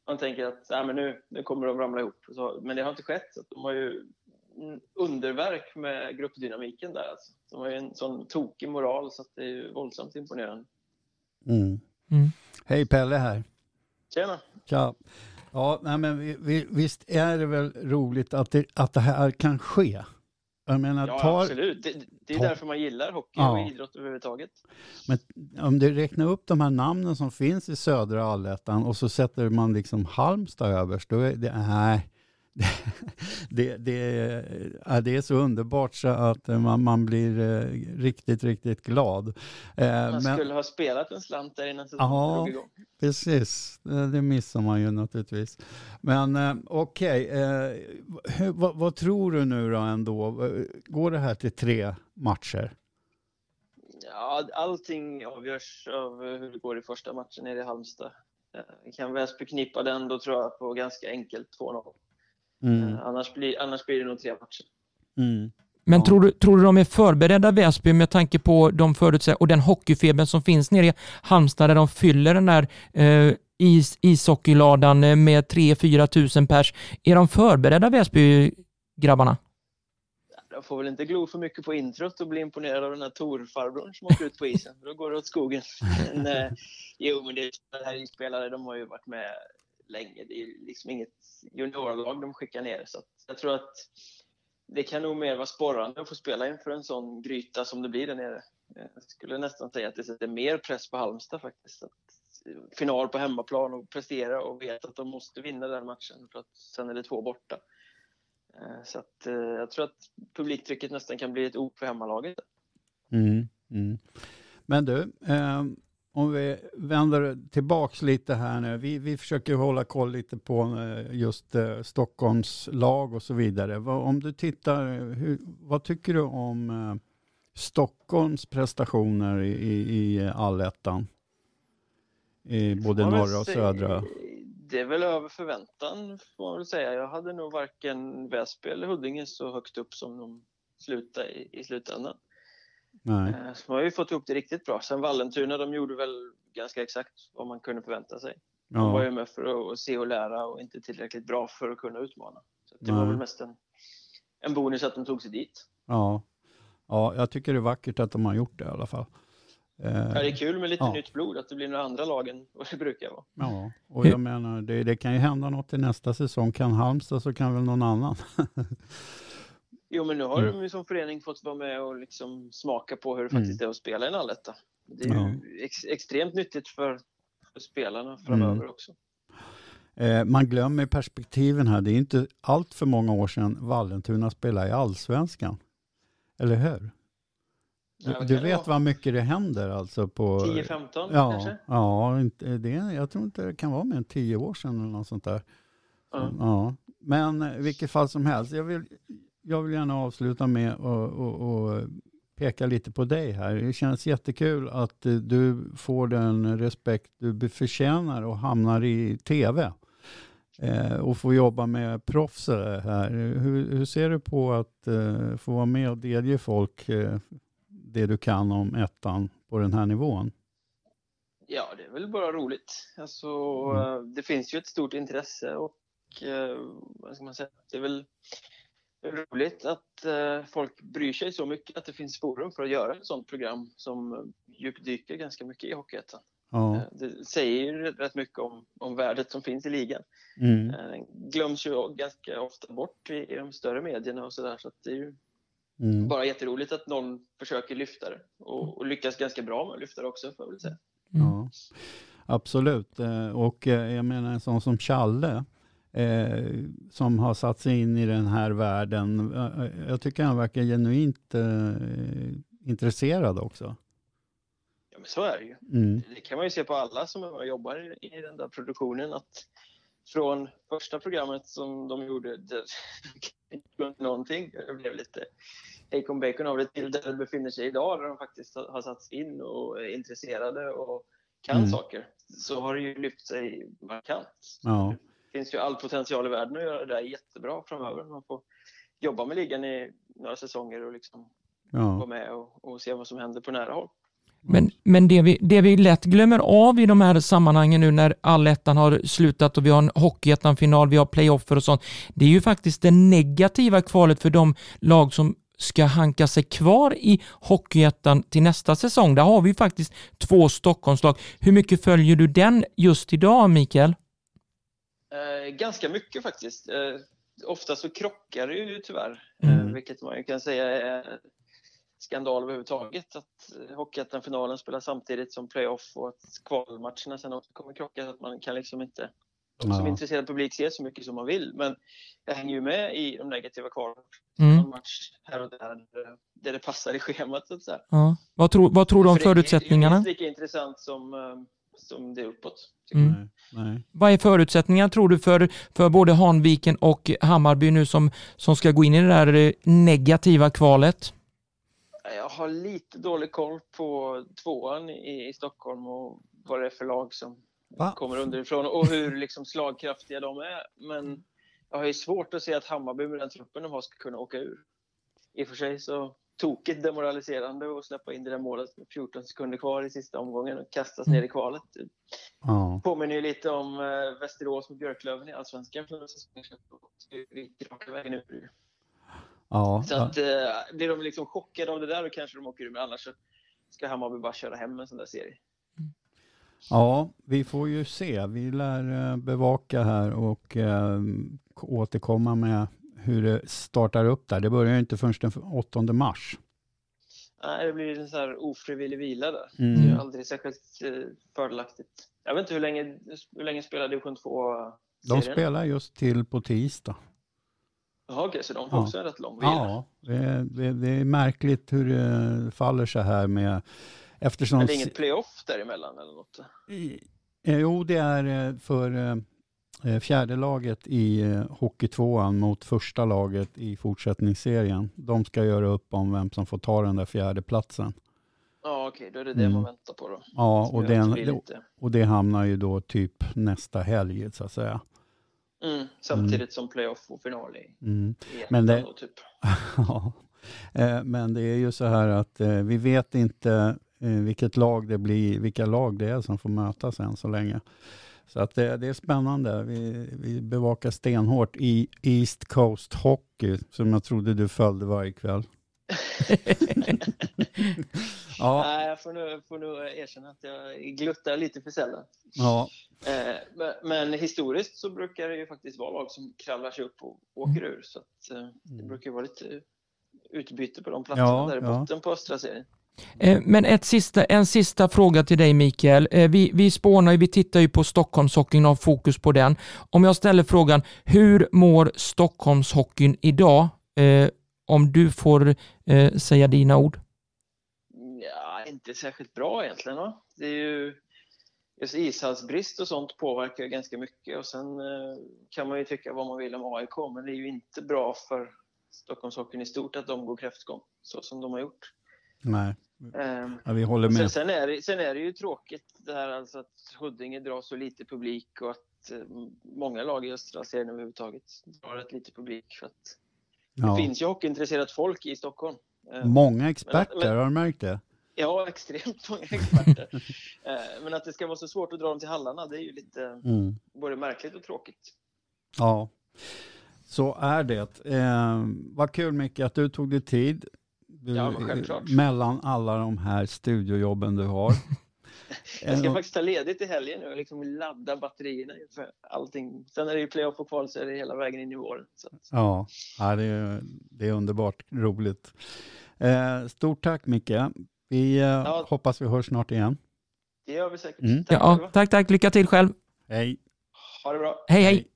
S7: man tänker att Nej, men nu, nu kommer de ramla ihop. Så, men det har inte skett. Så de har ju underverk med gruppdynamiken där. Alltså. De har ju en sån tokig moral så att det är ju våldsamt imponerande.
S2: Mm.
S1: Mm.
S2: Hej Pelle här.
S7: Tjena!
S2: Tja. Ja, nej, men vi, vi, visst är det väl roligt att det, att det här kan ske? Jag menar,
S7: Ja,
S2: tar,
S7: absolut. Det, det är
S2: ta-
S7: därför man gillar hockey
S2: Ja.
S7: och idrott överhuvudtaget.
S2: men om du räknar upp de här namnen som finns i södra allettan och så sätter man liksom Halmstad överst, då är det, nej. Det, det, ja, det är så underbart så att man, man blir eh, riktigt, riktigt glad. Eh,
S7: Man
S2: men-
S7: skulle ha spelat en slant där innan säsongen
S2: Ja.
S7: drog igång.
S2: Precis, det det missar man ju naturligtvis. Men eh, okej, eh, hur- vad, vad tror du nu då ändå? Eh, Går det här till tre matcher?
S7: Ja, allting avgörs av hur det går i första matchen nere i Halmstad. Eh, Kan Väsby knippa den, då tror jag på ganska enkelt 2-0.
S2: Mm.
S7: Eh, Annars, blir, annars blir det nog tre matcher.
S2: Mm.
S1: Men
S2: Ja.
S1: tror, du, tror du de är förberedda Väsby med tanke på de förutsättningar och den hockeyfebern som finns nere i Halmstad där de fyller den där eh, is, ishockeyladan eh, med 3-4 tusen pers. Är de förberedda Väsby-grabbarna?
S7: Jag får väl inte glo för mycket på introt och bli imponerad av den här Tor-farbrorn som åker ut på isen. Då går det åt skogen. Men, eh, jo, men det är det här isspelare, de har ju varit med länge. Det är liksom inget juniorlag de skickar ner. Så att jag tror att det kan nog mer vara sporrande att få spela inför en sån gryta som det blir där nere. Jag skulle nästan säga att det sätter mer press på Halmstad faktiskt. Att final på hemmaplan och prestera och veta att de måste vinna den matchen för att sen är det två borta. Eh, så att, eh, jag tror att publiktrycket nästan kan bli ett ok för hemmalaget.
S2: Mm, mm. Men du, eh, om vi vänder tillbaks lite här nu. Vi, vi försöker hålla koll lite på eh, just eh, Stockholms lag och så vidare. Om du tittar, hur, vad tycker du om eh, Stockholms prestationer i, i, allettan? I både
S7: Ja,
S2: norra och södra.
S7: Det är väl över förväntan får man väl säga. Jag hade nog varken Väsby eller Huddinge så högt upp som de slutade i, i slutändan.
S2: Nej.
S7: Eh, Så har ju fått ihop det riktigt bra. Sen Vallentuna, de gjorde väl ganska exakt vad man kunde förvänta sig. De var ju med för att, se och lära och inte tillräckligt bra för att kunna utmana. Så det var
S2: Nej.
S7: väl mest en, en bonus att de tog sig dit.
S2: ja. ja, jag tycker det är vackert att de har gjort det i alla fall. Eh,
S7: Ja, det är kul med lite
S2: Ja.
S7: nytt blod, att det blir några andra lag än vad det brukar vara.
S2: Ja, och jag menar det, det kan ju hända något i nästa säsong. Kan Halmstad så kan väl någon annan.
S7: Jo, men nu har
S2: Mm.
S7: de ju som förening fått vara med och liksom smaka på hur det
S2: Mm.
S7: faktiskt är att spela i en alletta. Det är
S2: Ja.
S7: ju ex extremt nyttigt för, för spelarna framöver
S2: Mm.
S7: också.
S2: Eh, man glömmer perspektiven här. Det är inte allt för många år sedan Vallentuna spelade i allsvenskan. Eller hur? Du, du vet vad mycket det händer alltså på...
S7: 10-15
S2: ja,
S7: kanske?
S2: Ja, det, jag tror inte det kan vara mer än tio år sedan eller något sånt där.
S7: Ja.
S2: Ja. Men i vilket fall som helst, jag vill, jag vill gärna avsluta med att peka lite på dig här. Det känns jättekul att eh, du får den respekt du förtjänar och hamnar i tv. Eh, och får jobba med proffs här. Hur, hur ser du på att eh, få vara med och delge folk det du kan om ettan på den här nivån?
S7: Ja, det är väl bara roligt. Alltså,
S2: Mm.
S7: Det finns ju ett stort intresse och vad ska man säga? Det är väl roligt att eh, folk bryr sig så mycket att det finns forum för att göra ett sådant program som eh, djupdyker ganska mycket i Hockeyettan.
S2: Ja.
S7: Eh, Det säger ju rätt- mycket om, om värdet som finns i ligan.
S2: Mm.
S7: Glöms ju ganska ofta bort i, i de större medierna och sådär så att det är ju
S2: Mm.
S7: bara jätteroligt att någon försöker lyfta det och, och lyckas ganska bra med att lyfta det också får jag väl säga.
S2: Ja, absolut. Och jag menar en sån som Challe, eh, som har satt sig in i den här världen. eh, Jag tycker han verkar genuint eh, intresserad också.
S7: Ja, men så är det ju.
S2: Mm.
S7: Det kan man ju se på alla som jobbar i, den där produktionen att från första programmet som de gjorde, det inte någonting. Det blev lite bacon bacon av det till där det befinner sig idag där de faktiskt har har satts in och är intresserade och kan
S2: Mm.
S7: saker. Så har det ju lyft sig markant.
S2: Ja,
S7: finns ju all potential i världen att göra det där jättebra framöver. Man får jobba med ligan i några säsonger och liksom vara
S2: ja.
S7: med och, och se vad som händer på nära håll.
S1: Men, men det, vi, det vi lätt glömmer av i de här sammanhangen nu när allettan har slutat och vi har en hockeyettan-final, vi har playoffer och sånt, det är ju faktiskt det negativa kvalet för de lag som ska hanka sig kvar i hockeyettan till nästa säsong. Där har vi faktiskt två Stockholmslag. Hur mycket följer du den just idag, Mikael?
S7: Eh, ganska mycket faktiskt. Eh, ofta så krockar det ju tyvärr,
S2: Mm.
S7: eh, vilket man ju kan säga är skandal överhuvudtaget. Att eh, Hockeyettan-finalen spelas samtidigt som playoff och att kvalmatcherna sen också kommer krocka. Så att man kan liksom inte, de som
S2: Ja.
S7: är intresserad publik, se så mycket som man vill. Men jag hänger ju med i de negativa kvalen.
S1: Mm.
S7: Match här och där där- där det passar i schemat så att säga.
S1: Ja. Vad, tror, vad tror du om
S7: För det är- Det är
S1: förutsättningarna?
S7: minst lika intressant som, eh, som det är uppåt.
S1: Mm.
S2: Nej, nej.
S1: Vad är förutsättningarna tror du för, för både Hanviken och Hammarby nu som, som ska gå in i det där negativa kvalet?
S7: Jag har lite dålig koll på tvåan i, i Stockholm och vad det är för lag som
S2: Va?
S7: kommer underifrån och hur liksom slagkraftiga de är. Men jag har ju svårt att se att Hammarby med den truppen de har ska kunna åka ur. I och för sig så tokigt demoraliserande att släppa in det där målet med 14 sekunder kvar i sista omgången och kastas ner i kvalet.
S2: Ja,
S7: påminner ju lite om eh, Västerås mot Björklöven i Allsvenskan för några säsonger sedan. Vi gick raka vägen ur.
S2: ja,
S7: Så att, eh, blir de liksom chockade av det där då kanske de åker ur, men annars så ska Hammarby bara köra hem en sån där serie.
S2: ja, vi får ju se. Vi lär eh, bevaka här och eh, återkomma med hur det startar upp där. Det börjar ju inte förrän den 8 mars.
S7: Nej, det blir en så här ofrivillig vila där.
S2: Mm.
S7: Det är aldrig särskilt eh, fördelaktigt. Jag vet inte hur länge, hur länge spelar division 2
S2: De spelar just till på tisdag.
S7: Jaha, okej, så de får
S2: Ja.
S7: också en rätt lång vila.
S2: Ja, det, det, det är märkligt hur det faller så här med eftersom...
S7: Men det är inget playoff däremellan eller något?
S2: I- eh, Jo, det är eh, för fjärde laget i eh, Hockeytvåan mot första laget i fortsättningsserien. De ska göra upp om vem som får ta den där fjärde platsen.
S7: Ja, okej, då är det det
S2: Mm.
S7: man väntar på då.
S2: Ja, och,
S7: det
S2: och det hamnar ju då typ nästa helg så att säga.
S7: Mm, samtidigt som playoff och final i,
S2: Mm.
S7: i
S2: Men det-
S7: då, typ.
S2: Ja, Eh, men det är ju så här att eh, vi vet inte eh, vilket lag det blir, vilka lag det är som får mötas än så länge. Så att det, det är spännande. Vi, vi bevakar stenhårt i East Coast Hockey som jag trodde du följde varje kväll. ja,
S7: Nej, jag får nu, får nu erkänna att jag gluttar lite för sällan.
S2: ja,
S7: Eh, men, men historiskt så brukar det ju faktiskt vara lag som kravlar sig upp och åker ur. Så att, eh, det brukar ju vara lite utbyte på de platserna
S2: Ja,
S7: där i
S2: ja.
S7: botten på östra serien.
S1: Eh, Men ett sista, en sista fråga till dig Mikael. Eh, Vi, vi spånar ju, vi tittar ju på Stockholmshockeyn och har fokus på den. Om jag ställer frågan, hur mår Stockholmshockeyn idag? Eh, om du får eh, säga dina ord.
S7: Ja, inte särskilt bra egentligen. Va? Det är ju just ishallsbrist och sånt påverkar ju ganska mycket och sen eh, kan man ju tycka vad man vill om AIK men det är ju inte bra för Stockholmshockeyn i stort att de går kräftgång så som de har gjort.
S2: nej, ja, vi håller
S7: Sen,
S2: med.
S7: sen, är det, sen är det ju tråkigt det här alltså att Huddinge drar så lite publik och att eh, många lag i östra serien överhuvudtaget drar ett lite publik. För att
S2: Ja.
S7: Det finns ju hockeyintresserat folk i Stockholm. Eh,
S2: Många experter,
S7: men-
S2: har du märkt det?
S7: Ja, extremt många experter. Eh, Men att det ska vara så svårt att dra dem till hallarna, det är ju lite
S2: Mm.
S7: både märkligt och tråkigt.
S2: Ja, så är det. Eh, vad kul Micke att du tog dig tid. Du,
S7: Ja, självklart.
S2: Mellan alla de här studiojobben du har.
S7: Jag ska
S2: Eh,
S7: faktiskt ta ledigt i helgen nu och liksom ladda batterierna för allting. Sen är det ju playoff och kval så är det hela vägen in i våren.
S2: Ja, ja det, är, det är underbart roligt. Eh, stort tack Micke. Vi eh, hoppas vi hörs snart igen.
S7: det gör vi säkert.
S2: Mm.
S7: Tack
S1: Ja, tack, tack. Lycka till själv.
S2: Hej.
S7: Ha det bra.
S1: Hej, hej.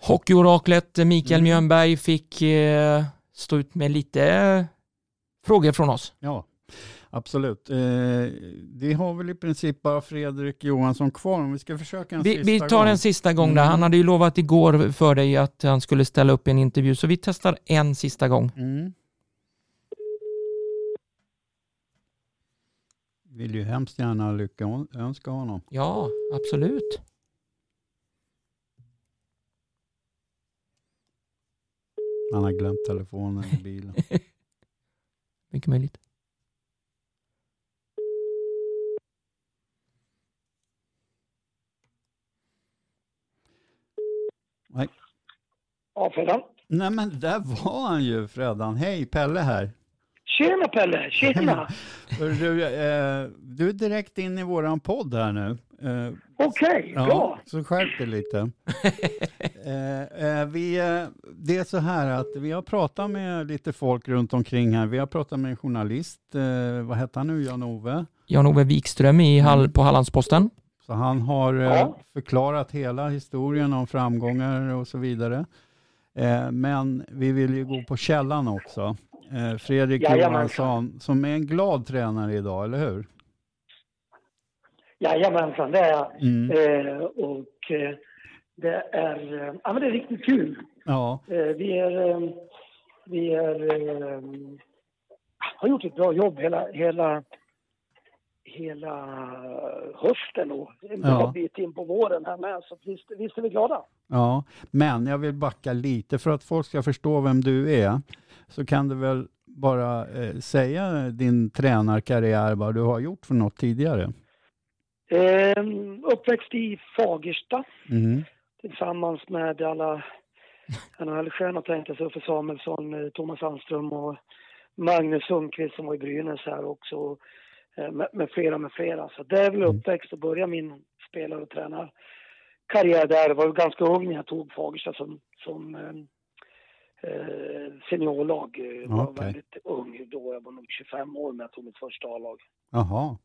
S1: Hockeyoraklet Mikael
S2: Mm.
S1: Mjörnberg fick eh, stå ut med lite eh, frågor från oss.
S2: Ja, absolut. Eh, vi har väl i princip bara Fredrik Johansson kvar om vi ska försöka en
S1: Vi,
S2: sista
S1: vi tar
S2: gång.
S1: en sista gång där.
S2: Mm.
S1: Han hade ju lovat igår för dig att han skulle ställa upp i en intervju, så vi testar en sista gång.
S2: Mm. Vill ju hemskt gärna lycka önska honom.
S1: Ja, absolut.
S2: Han har glömt telefonen i bilen.
S1: Mycket möjligt.
S2: Nej.
S8: Ja, Freddan.
S2: Nej men där var han ju Freddan. Hej, Pelle här.
S8: Tjena Pelle, tjena!
S2: Du, eh, du är direkt in i våran podd här nu. Eh,
S8: Okej,
S2: ja,
S8: bra.
S2: Så skärp dig lite. eh, eh, vi, eh, det är så här att vi har pratat med lite folk runt omkring här. Vi har pratat med en journalist, eh, vad heter han nu, Jan-Ove?
S1: Jan-Ove Wikström i Hall, på Hallandsposten.
S2: Så han har eh,
S8: Ja.
S2: förklarat hela historien om framgångar och så vidare. Eh, men vi vill ju gå på källan också. Eh, Fredrik
S8: Jajamensan.
S2: Johansson, som är en glad tränare idag, eller hur?
S8: Jajamensan, det är jag.
S2: Mm.
S8: Eh, och eh, det är, eh, ja, men det är riktigt kul.
S2: Ja,
S8: Eh, vi är, eh, vi är, eh, har gjort ett bra jobb hela, hela, hela hösten och en bra
S2: Ja.
S8: bit in på våren här med. Så visst, visst är vi glada.
S2: ja, men jag vill backa lite för att folk ska förstå vem du är. Så kan du väl bara säga din tränarkarriär, vad du har gjort för något tidigare?
S8: Eh, uppväxt i Fagersta.
S2: Mm.
S8: tillsammans med alla NHL-stjärnor tänkte jag, Uffe Samuelsson, eh, Thomas Sandström och Magnus Sundqvist som var i Brynäs här också, eh, med, med flera med flera. Så det är väl uppväxt och börja min spelare och tränarkarriär där. Jag var ganska ung när jag tog Fagersta som, som, eh, eh, seniorlag. Jag var
S2: Okej.
S8: väldigt ung då. Jag var nog 25 år när jag tog mitt första A-lag.
S2: Jaha.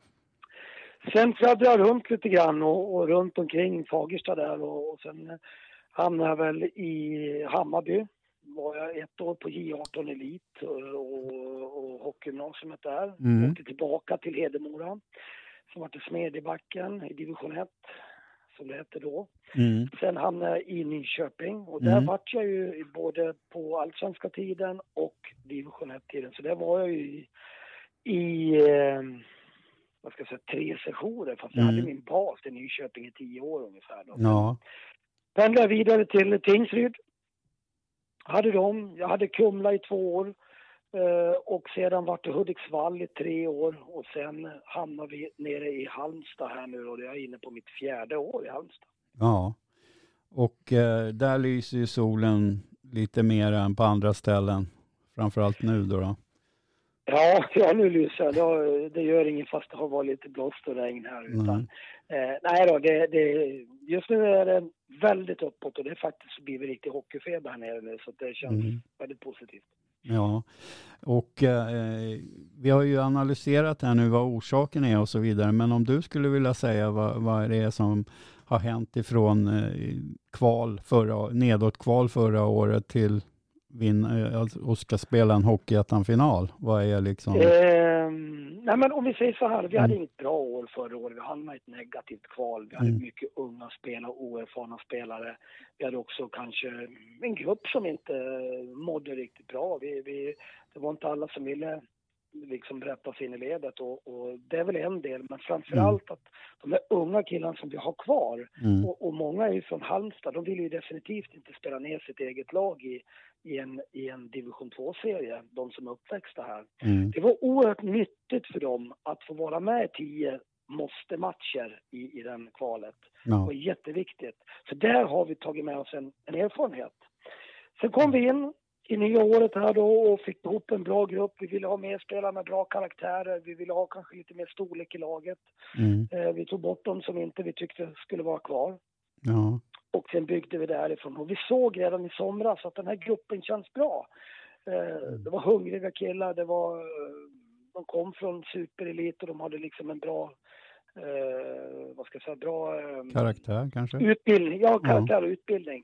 S8: Sen fladdrade jag runt lite grann och, och runt omkring Fagersta där och, och sen hamnade jag väl i Hammarby. Var jag ett år på J18 Elit och, och, och hockeygymnasiet där.
S2: Mm.
S8: Åkte tillbaka till Hedemora. Som var till Smedjebacken i division 1, som det hette då.
S2: Mm.
S8: Sen hamnade jag i Nyköping och där
S2: Mm.
S8: vart jag ju både på allsvenska tiden och division 1-tiden. Så där var jag ju i, i eh, vad ska jag säga, tre sessioner fast jag
S2: Mm.
S8: hade min bas i Nyköping i tio år ungefär. Då.
S2: Ja.
S8: Pendlade vidare till Tingsryd. Hade dem. Jag hade Kumla i två år. eh, Och sedan vart det Hudiksvall i tre år och sen hamnade vi nere i Halmstad här nu och jag är inne på mitt fjärde år i Halmstad.
S2: Ja. Och eh, där lyser ju solen lite mer än på andra ställen. Framförallt nu då. då.
S8: Ja, ja nu lyser det. Det gör inget fast det har varit lite blåst och regn här.
S2: Mm.
S8: Utan, eh, nej då, det, det, just nu är det väldigt uppåt och det är faktiskt blivit riktig hockeyfeber här nere nu så det känns
S2: Mm.
S8: väldigt positivt.
S2: Ja, och eh, vi har ju analyserat här nu vad orsaken är och så vidare. Men om du skulle vilja säga vad, vad det är som har hänt ifrån eh, kval förra, nedåt kval förra året till vinn, eh, och ska spela en Hockeyettan-final. Vad är liksom...
S8: Ehm, nej men om vi säger så här, vi hade
S2: Mm.
S8: inget bra år förra året. Vi hamnade i ett negativt kval. Vi hade
S2: Mm.
S8: mycket unga spelare, oerfarna spelare. Vi hade också kanske en grupp som inte mådde riktigt bra. Vi, vi, det var inte alla som ville liksom rätta sig in i ledet och, och det är väl en del. Men framförallt att de här unga killarna som vi har kvar
S2: Mm.
S8: och, och många är ju från Halmstad. De vill ju definitivt inte spela ner sitt eget lag i, i, en, i en division 2-serie, de som är uppväxta här.
S2: Mm.
S8: Det var oerhört nyttigt för dem att få vara med i tio måste-matcher i, i den kvalet. Det
S2: Ja.
S8: var jätteviktigt. Så där har vi tagit med oss en, en erfarenhet. Sen kom vi in i nya året här då och fick ihop en bra grupp. Vi ville ha mer spelare med bra karaktärer. Vi ville ha kanske lite mer storlek i laget.
S2: Mm.
S8: Eh, vi tog bort dem som inte vi tyckte skulle vara kvar.
S2: Ja.
S8: Och sen byggde vi därifrån. Och vi såg redan i somras att den här gruppen känns bra. Eh, det var hungriga killar, det var, eh, de kom från superelit och de hade liksom en bra, eh, vad ska jag säga, bra eh,
S2: Karaktär kanske?
S8: utbildning. Ja, karaktär och utbildning.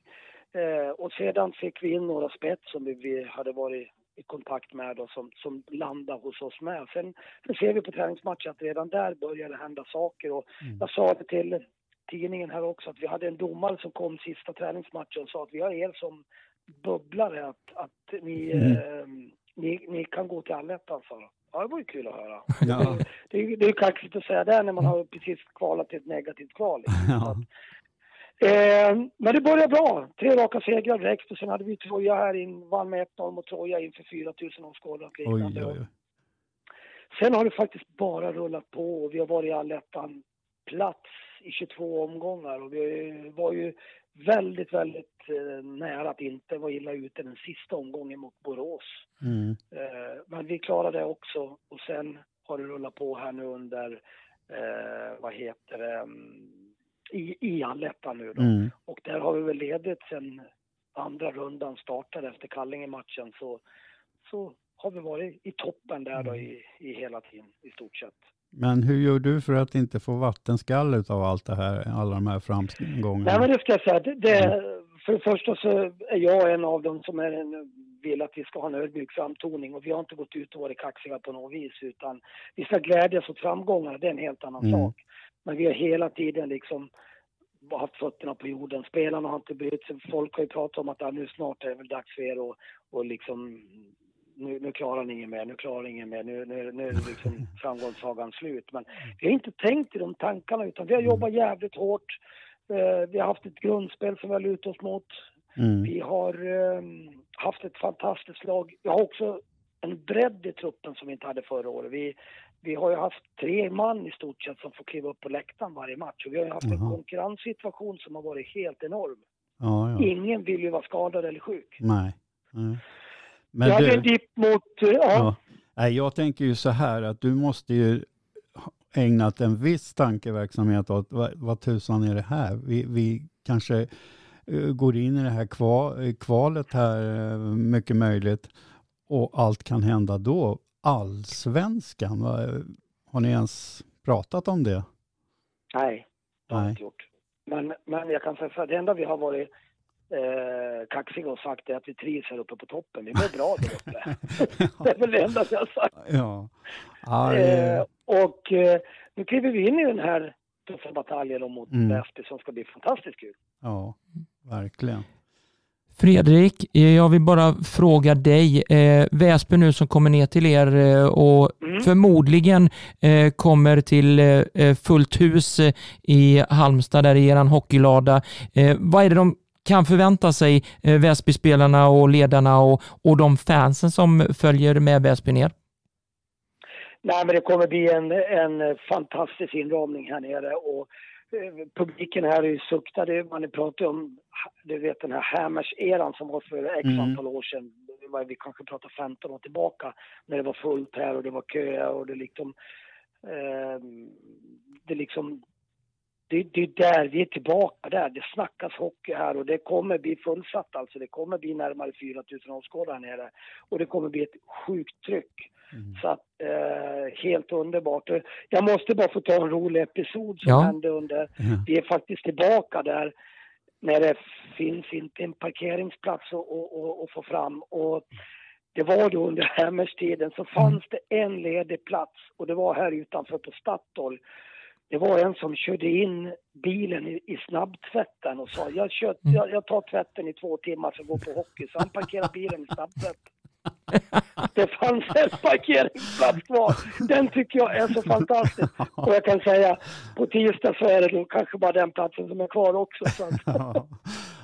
S8: Eh, och sedan fick vi in några spets som vi, vi hade varit i kontakt med och som, som landade hos oss med. Sen, sen ser vi på träningsmatcher att redan där börjar det hända saker. Och
S2: Mm.
S8: jag sa det till tidningen här också att vi hade en domare som kom sista träningsmatchen och sa att vi har er som bubblare, att, att ni,
S2: Mm.
S8: eh, ni, ni kan gå till allettan, sa de. Ja, det var ju kul att höra.
S2: Ja.
S8: Det, det är ju kaxigt att säga det när man har precis kvalat till ett negativt kval. liksom.
S2: Ja.
S8: Eh, men det började bra. Tre raka segrar direkt och sen hade vi Troja här in, vann med 1-0 mot Troja inför 4 000 åskådare och liknande.
S2: oj, oj.
S8: Sen har det faktiskt bara rullat på och vi har varit i allettan plats i 22 omgångar och vi var ju väldigt, väldigt eh, nära att inte vara illa ute den sista omgången mot Borås.
S2: Mm.
S8: Eh, men vi klarade det också och sen har det rullat på här nu under, eh, vad heter det, mm, i, i allettan nu då.
S2: Mm.
S8: Och där har vi väl ledigt sen andra rundan startade efter Kallinge-matchen så, så har vi varit i toppen där då i, i hela tiden i stort sett.
S2: Men hur gör du för att inte få vattenskall av allt det här, alla de här framgångarna?
S8: Nej men det ska jag säga, det, det, för det första så är jag en av dem som är en, vill att vi ska ha en ödmjuk framtoning och vi har inte gått ut och varit kaxiga på något vis utan vi ska glädjas åt framgångar, det är en helt annan
S2: Mm.
S8: sak. Men vi har hela tiden liksom haft fötterna på jorden. Spelarna har inte brytt sig. Folk har ju pratat om att ah, nu snart är det väl dags för er och, och liksom nu, nu klarar ni inget mer, nu klarar ni inget mer, nu, nu, nu är liksom framgångssagan slut. Men vi har inte tänkt i de tankarna utan vi har jobbat jävligt hårt. Eh, vi har haft ett grundspel som vi har lutat oss mot.
S2: Mm.
S8: Vi har eh, haft ett fantastiskt lag. Vi har också en bredd i truppen som vi inte hade förra året. Vi, vi har ju haft tre man i stort sett som får kliva upp på läktaren varje match. Och vi har ju haft en
S2: Jaha.
S8: konkurrenssituation som har varit helt enorm.
S2: Ja, ja.
S8: Ingen vill ju vara skadad eller sjuk.
S2: Nej. Nej. Men
S8: hade en dipp mot... eh, Ja,
S2: ja. Nej, jag tänker ju så här att du måste ju ägnat en viss tankeverksamhet åt vad, vad tusan är det här? Vi, vi kanske eh, går in i det här kva- eh, kvalet här, eh, mycket möjligt. Och allt kan hända då. Allsvenskan, har ni ens pratat om det?
S8: Nej, det har
S2: Nej.
S8: inte gjort. Men, men jag kan säga här, det enda vi har varit eh, kaxiga och sagt är att vi trivs här uppe på toppen. Vi mår bra där uppe. det är väl det enda vi har sagt.
S2: Ja. ja
S8: Eh, och eh, nu kliver vi in i den här tuffa bataljen mot
S2: Mm.
S8: Väsby som ska bli fantastiskt kul.
S2: ja, verkligen.
S1: Fredrik, eh, jag vill bara fråga dig. Eh, Väsby nu som kommer ner till er eh, och
S8: Mm.
S1: förmodligen eh, kommer till eh, eh, fullt hus eh, i Halmstad där i eran hockeylada. Vad är det de kan förvänta sig, eh, Väsby-spelarna och ledarna och, och de fansen som följer med Väsby ner?
S8: Nej, men det kommer bli en, en fantastisk inramning här nere och publiken här är ju suktade. Man pratar om du vet, den här Hammers-eran som var för x
S2: Mm.
S8: antal år sedan. Var, vi kanske pratar 15 år tillbaka när det var fullt här och det var köer och det liksom... Eh, det liksom det, det är där, vi är tillbaka där. Det snackas hockey här och det kommer bli fullsatt alltså. Det kommer bli närmare 4 000 åskådare här nere. Och det kommer bli ett sjukt tryck.
S2: Mm.
S8: Så att, eh, helt underbart. Jag måste bara få ta en rolig episod som
S1: Ja.
S8: hände under...
S2: Ja.
S8: Vi är faktiskt tillbaka där när det finns inte en parkeringsplats att, att, att, få fram. Och det var då under Hammers-tiden så fanns det en ledig plats och det var här utanför på Statoil. Det var en som körde in bilen i, i snabbtvätten och sa jag, kör, jag, jag tar tvätten i två timmar för att gå på hockey. Så han parkerade bilen i snabbtvätten. Det fanns en parkeringsplats kvar. Den tycker jag är så fantastisk. Och jag kan säga, på tisdag så är det nog kanske bara den platsen som är kvar också.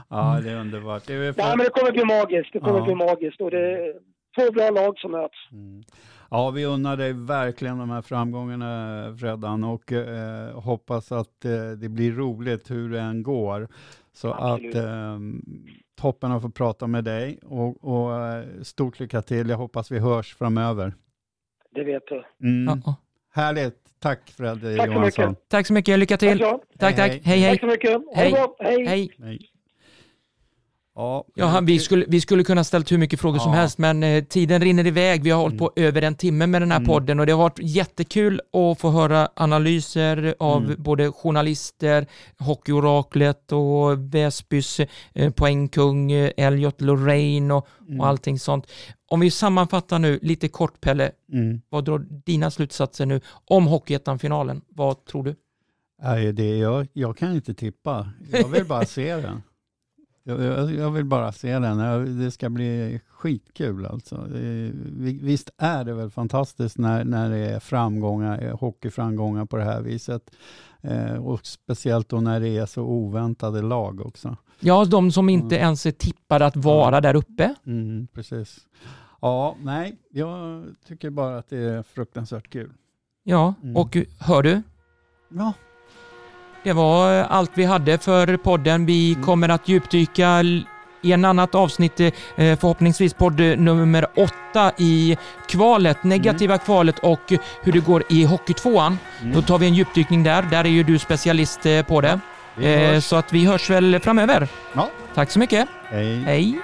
S2: Ja. det är underbart. Det är väl
S8: nej,
S2: för-
S8: men det kommer bli magiskt. Det kommer
S2: Ja.
S8: bli magiskt. Och det är två bra lag som möts.
S2: Mm. Ja, vi unnar dig verkligen de här framgångarna Freddan och eh, hoppas att eh, det blir roligt hur det än går. Så
S8: Absolut.
S2: att eh, toppen att få prata med dig och, och eh, stort lycka till. Jag hoppas vi hörs framöver.
S8: Det vet du.
S2: Mm.
S1: Ja, ja.
S2: Härligt. Tack
S8: så
S2: Johansson.
S8: mycket.
S1: Tack så mycket, lycka till.
S8: Tack.
S1: Tack.
S2: Hej,
S1: Hej, hej.
S8: Tack så mycket.
S1: Hej.
S8: bra. Hej.
S1: Hej.
S2: Ja,
S1: Ja, vi, skulle, vi skulle kunna ställt hur mycket frågor som
S2: Ja.
S1: helst, men eh, tiden rinner iväg. Vi har hållit på över en timme med den här
S2: Mm.
S1: podden och det har varit jättekul att få höra analyser av
S2: Mm.
S1: både journalister, Hockeyoraklet och Väsbys eh, poängkung eh, Elliot Lorraine och,
S2: Mm.
S1: och allting sånt. Om vi sammanfattar nu lite kort, Pelle,
S2: Mm.
S1: vad drar dina slutsatser nu om Hockeyettan-finalen? Vad tror du?
S2: Nej, det, jag, jag kan inte tippa. Jag vill bara se den. Jag, jag, jag vill bara se den. Det ska bli skitkul alltså. Visst är det väl fantastiskt när, när det är framgångar, eh, hockeyframgångar på det här viset. Eh, och speciellt då när det är så oväntade lag också.
S1: Ja, de som inte
S2: Mm.
S1: ens är tippade att vara där uppe.
S2: Mm, precis. Ja, nej, jag tycker bara att det är fruktansvärt kul.
S1: Ja,
S2: Mm.
S1: och hör du?
S2: Ja,
S1: Det var eh, allt vi hade för podden. Vi
S2: Mm.
S1: kommer att djupdyka i en annat avsnitt, eh, förhoppningsvis podd eh, nummer åtta i kvalet, negativa kvalet och hur det går i Hockeytvåan.
S2: Mm.
S1: Då tar vi en djupdykning där. Där är ju du specialist på det.
S2: hörs.
S1: Så att vi hörs väl framöver.
S2: Ja.
S1: Tack så mycket.
S2: Hej.
S1: Hej!